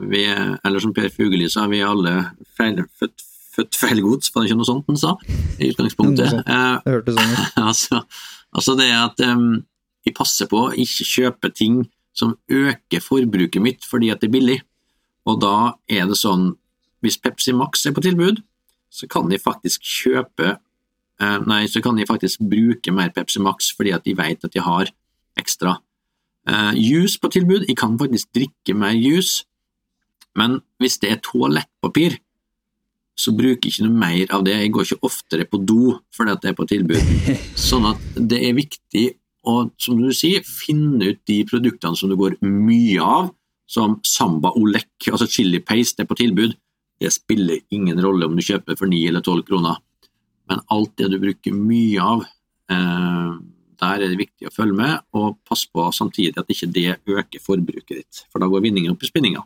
vi er, eller som Per Fugelli sa, vi er alle feil, født, født feilgods, var det ikke noe sånt han sa i utgangspunktet? Det hørtes sånn ut. [laughs] altså, Altså det at um, jeg passer på å ikke kjøpe ting som øker forbruket mitt fordi at det er billig. Og da er det sånn, hvis Pepsi Max er på tilbud, så kan de faktisk kjøpe uh, Nei, så kan de faktisk bruke mer Pepsi Max fordi at de vet at de har ekstra. Uh, juice på tilbud, jeg kan faktisk drikke mer juice, men hvis det er toalettpapir, så bruker jeg ikke noe mer av det. Jeg går ikke oftere på do fordi at det er på tilbud. [laughs] Sånn at det er viktig å, som du sier, finne ut de produktene som du går mye av, som Samba Olek, altså chili paste, er på tilbud. Det spiller ingen rolle om du kjøper for 9 eller 12 kroner, men alt det du bruker mye av, eh, der er det viktig å følge med, og passe på samtidig at ikke det øker forbruket ditt, for da går vinningen opp i spinninga.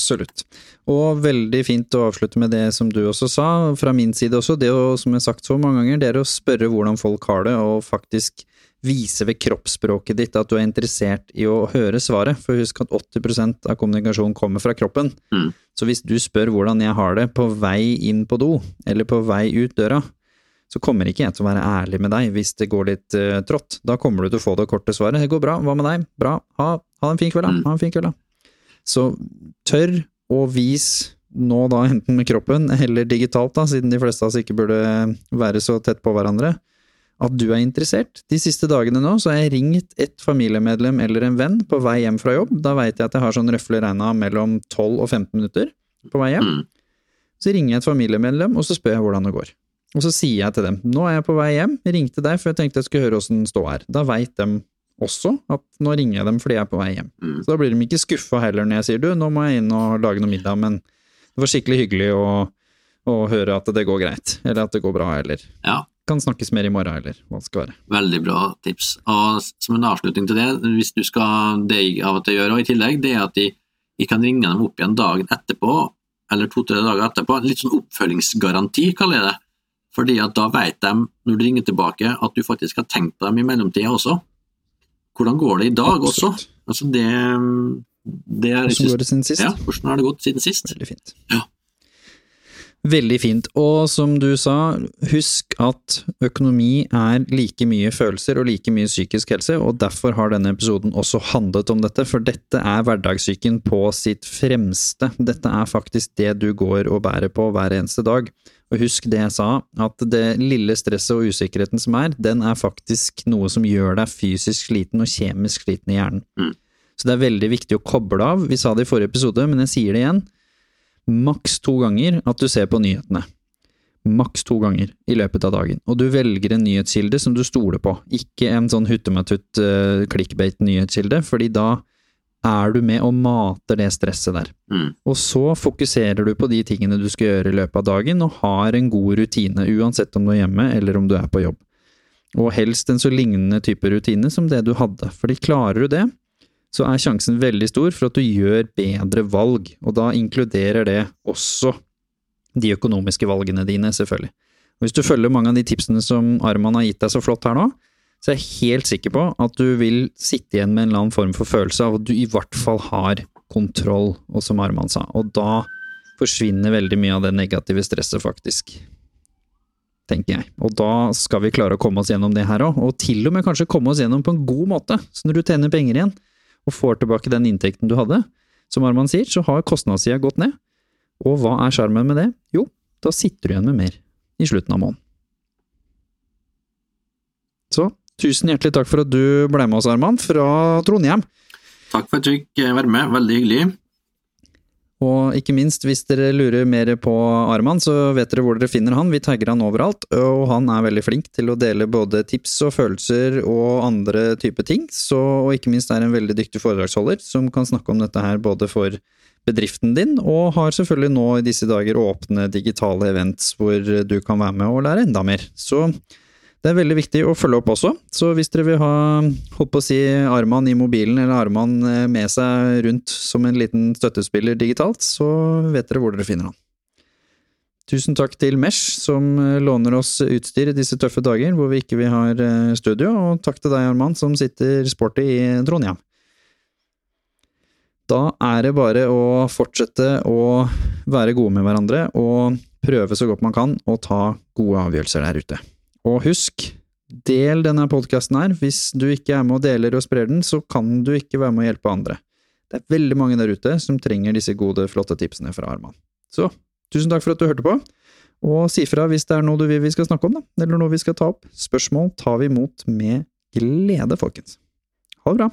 Absolutt. Og veldig fint å avslutte med det som du også sa, fra min side også. Det å, som jeg har sagt så mange ganger, det er å spørre hvordan folk har det, og faktisk vise ved kroppsspråket ditt at du er interessert i å høre svaret. For husk at 80% av kommunikasjonen kommer fra kroppen. Mm. Så hvis du spør hvordan jeg har det på vei inn på do, eller på vei ut døra, så kommer ikke jeg til å være ærlig med deg hvis det går litt uh, trått. Da kommer du til å få det korte svaret. Det går bra, hva med deg? Bra, ha, ha en fin kveld, da. Mm. Ha en fin kveld, da. Så tør å vise nå da enten med kroppen eller digitalt, da, siden de fleste av oss ikke burde være så tett på hverandre, at du er interessert. De siste dagene nå så har jeg ringt et familiemedlem eller en venn på vei hjem fra jobb. Da veit jeg at jeg har sånn røfle regna mellom 12 og 15 minutter på vei hjem. Mm. Så ringer jeg et familiemedlem, og så spør jeg hvordan det går. Og så sier jeg til dem nå er jeg på vei hjem, jeg ringte deg for jeg tenkte jeg skulle høre åssen ståa er. Da veit de også at nå ringer jeg dem fordi jeg er på vei hjem. Mm. Så da blir de ikke skuffa heller når jeg sier du, nå må jeg inn og lage noe middag, men det var skikkelig hyggelig å, å høre at det går greit, eller at det går bra, eller Ja, kan snakkes mer i morgen, eller hva det skal være. veldig bra tips. Og som en avslutning til det, hvis du skal det jeg av og til gjør og i tillegg, det er at de, de kan ringe dem opp igjen dagen etterpå, eller to-tre dager etterpå. Litt sånn oppfølgingsgaranti, kaller jeg det. Fordi at da vet de, når du ringer tilbake, at du faktisk har tenkt på dem i mellomtida også. Hvordan går det i dag også? Altså det, det er Hvordan går det siden sist? Ja, hvordan har det gått siden sist? Veldig fint. Ja. Veldig fint. Og som du sa, husk at økonomi er like mye følelser og like mye psykisk helse, og derfor har denne episoden også handlet om dette, for dette er hverdagssyken på sitt fremste. Dette er faktisk det du går og bærer på hver eneste dag. Og husk det jeg sa, at det lille stresset og usikkerheten som er, den er faktisk noe som gjør deg fysisk sliten og kjemisk sliten i hjernen. Mm. Så det er veldig viktig å koble av. Vi sa det i forrige episode, men jeg sier det igjen maks to ganger at du ser på nyhetene. Maks to ganger i løpet av dagen. Og du velger en nyhetskilde som du stoler på, ikke en sånn huttematutt uh, clickbait-nyhetskilde, fordi da er du med og mater det stresset der. Mm. Og så fokuserer du på de tingene du skal gjøre i løpet av dagen, og har en god rutine, uansett om du er hjemme eller om du er på jobb. Og helst en så lignende type rutine som det du hadde, fordi klarer du det, så er sjansen veldig stor for at du gjør bedre valg, og da inkluderer det også de økonomiske valgene dine, selvfølgelig. Og hvis du følger mange av de tipsene som Arman har gitt deg så flott her nå, så jeg er helt sikker på at du vil sitte igjen med en eller annen form for følelse av at du i hvert fall har kontroll, og som Arman sa, og da forsvinner veldig mye av det negative stresset, faktisk. Tenker jeg. Og da skal vi klare å komme oss gjennom det her òg, og til og med kanskje komme oss gjennom på en god måte. Så når du tjener penger igjen, og får tilbake den inntekten du hadde, som Arman sier, så har kostnadssida gått ned. Og hva er sjarmen med det? Jo, da sitter du igjen med mer i slutten av måneden. Så tusen hjertelig takk for at du ble med oss, Arman, fra Trondheim. Takk for at du fikk eh, være med, veldig hyggelig. Og ikke minst, hvis dere lurer mer på Arman, så vet dere hvor dere finner han. Vi tagger han overalt, og han er veldig flink til å dele både tips og følelser og andre typer ting. Så, og ikke minst er en veldig dyktig foredragsholder som kan snakke om dette her både for bedriften din, og har selvfølgelig nå i disse dager åpne digitale events hvor du kan være med og lære enda mer. Så det er veldig viktig å følge opp også, så hvis dere vil ha holdt på å si Arman i mobilen eller Arman eh, med seg rundt som en liten støttespiller digitalt, så vet dere hvor dere finner han. Tusen takk til Mesh, som eh, låner oss utstyr i disse tøffe dager hvor vi ikke vil ha eh, studio, og takk til deg, Arman, som sitter sporty i Trondheim. Da er det bare å fortsette å være gode med hverandre og prøve så godt man kan å ta gode avgjørelser der ute. Og husk, del denne podkasten her. Hvis du ikke er med og deler og sprer den, så kan du ikke være med å hjelpe andre. Det er veldig mange der ute som trenger disse gode, flotte tipsene fra Arman. Så tusen takk for at du hørte på, og si fra hvis det er noe du vil vi skal snakke om, da, eller noe vi skal ta opp. Spørsmål tar vi imot med glede, folkens. Ha det bra!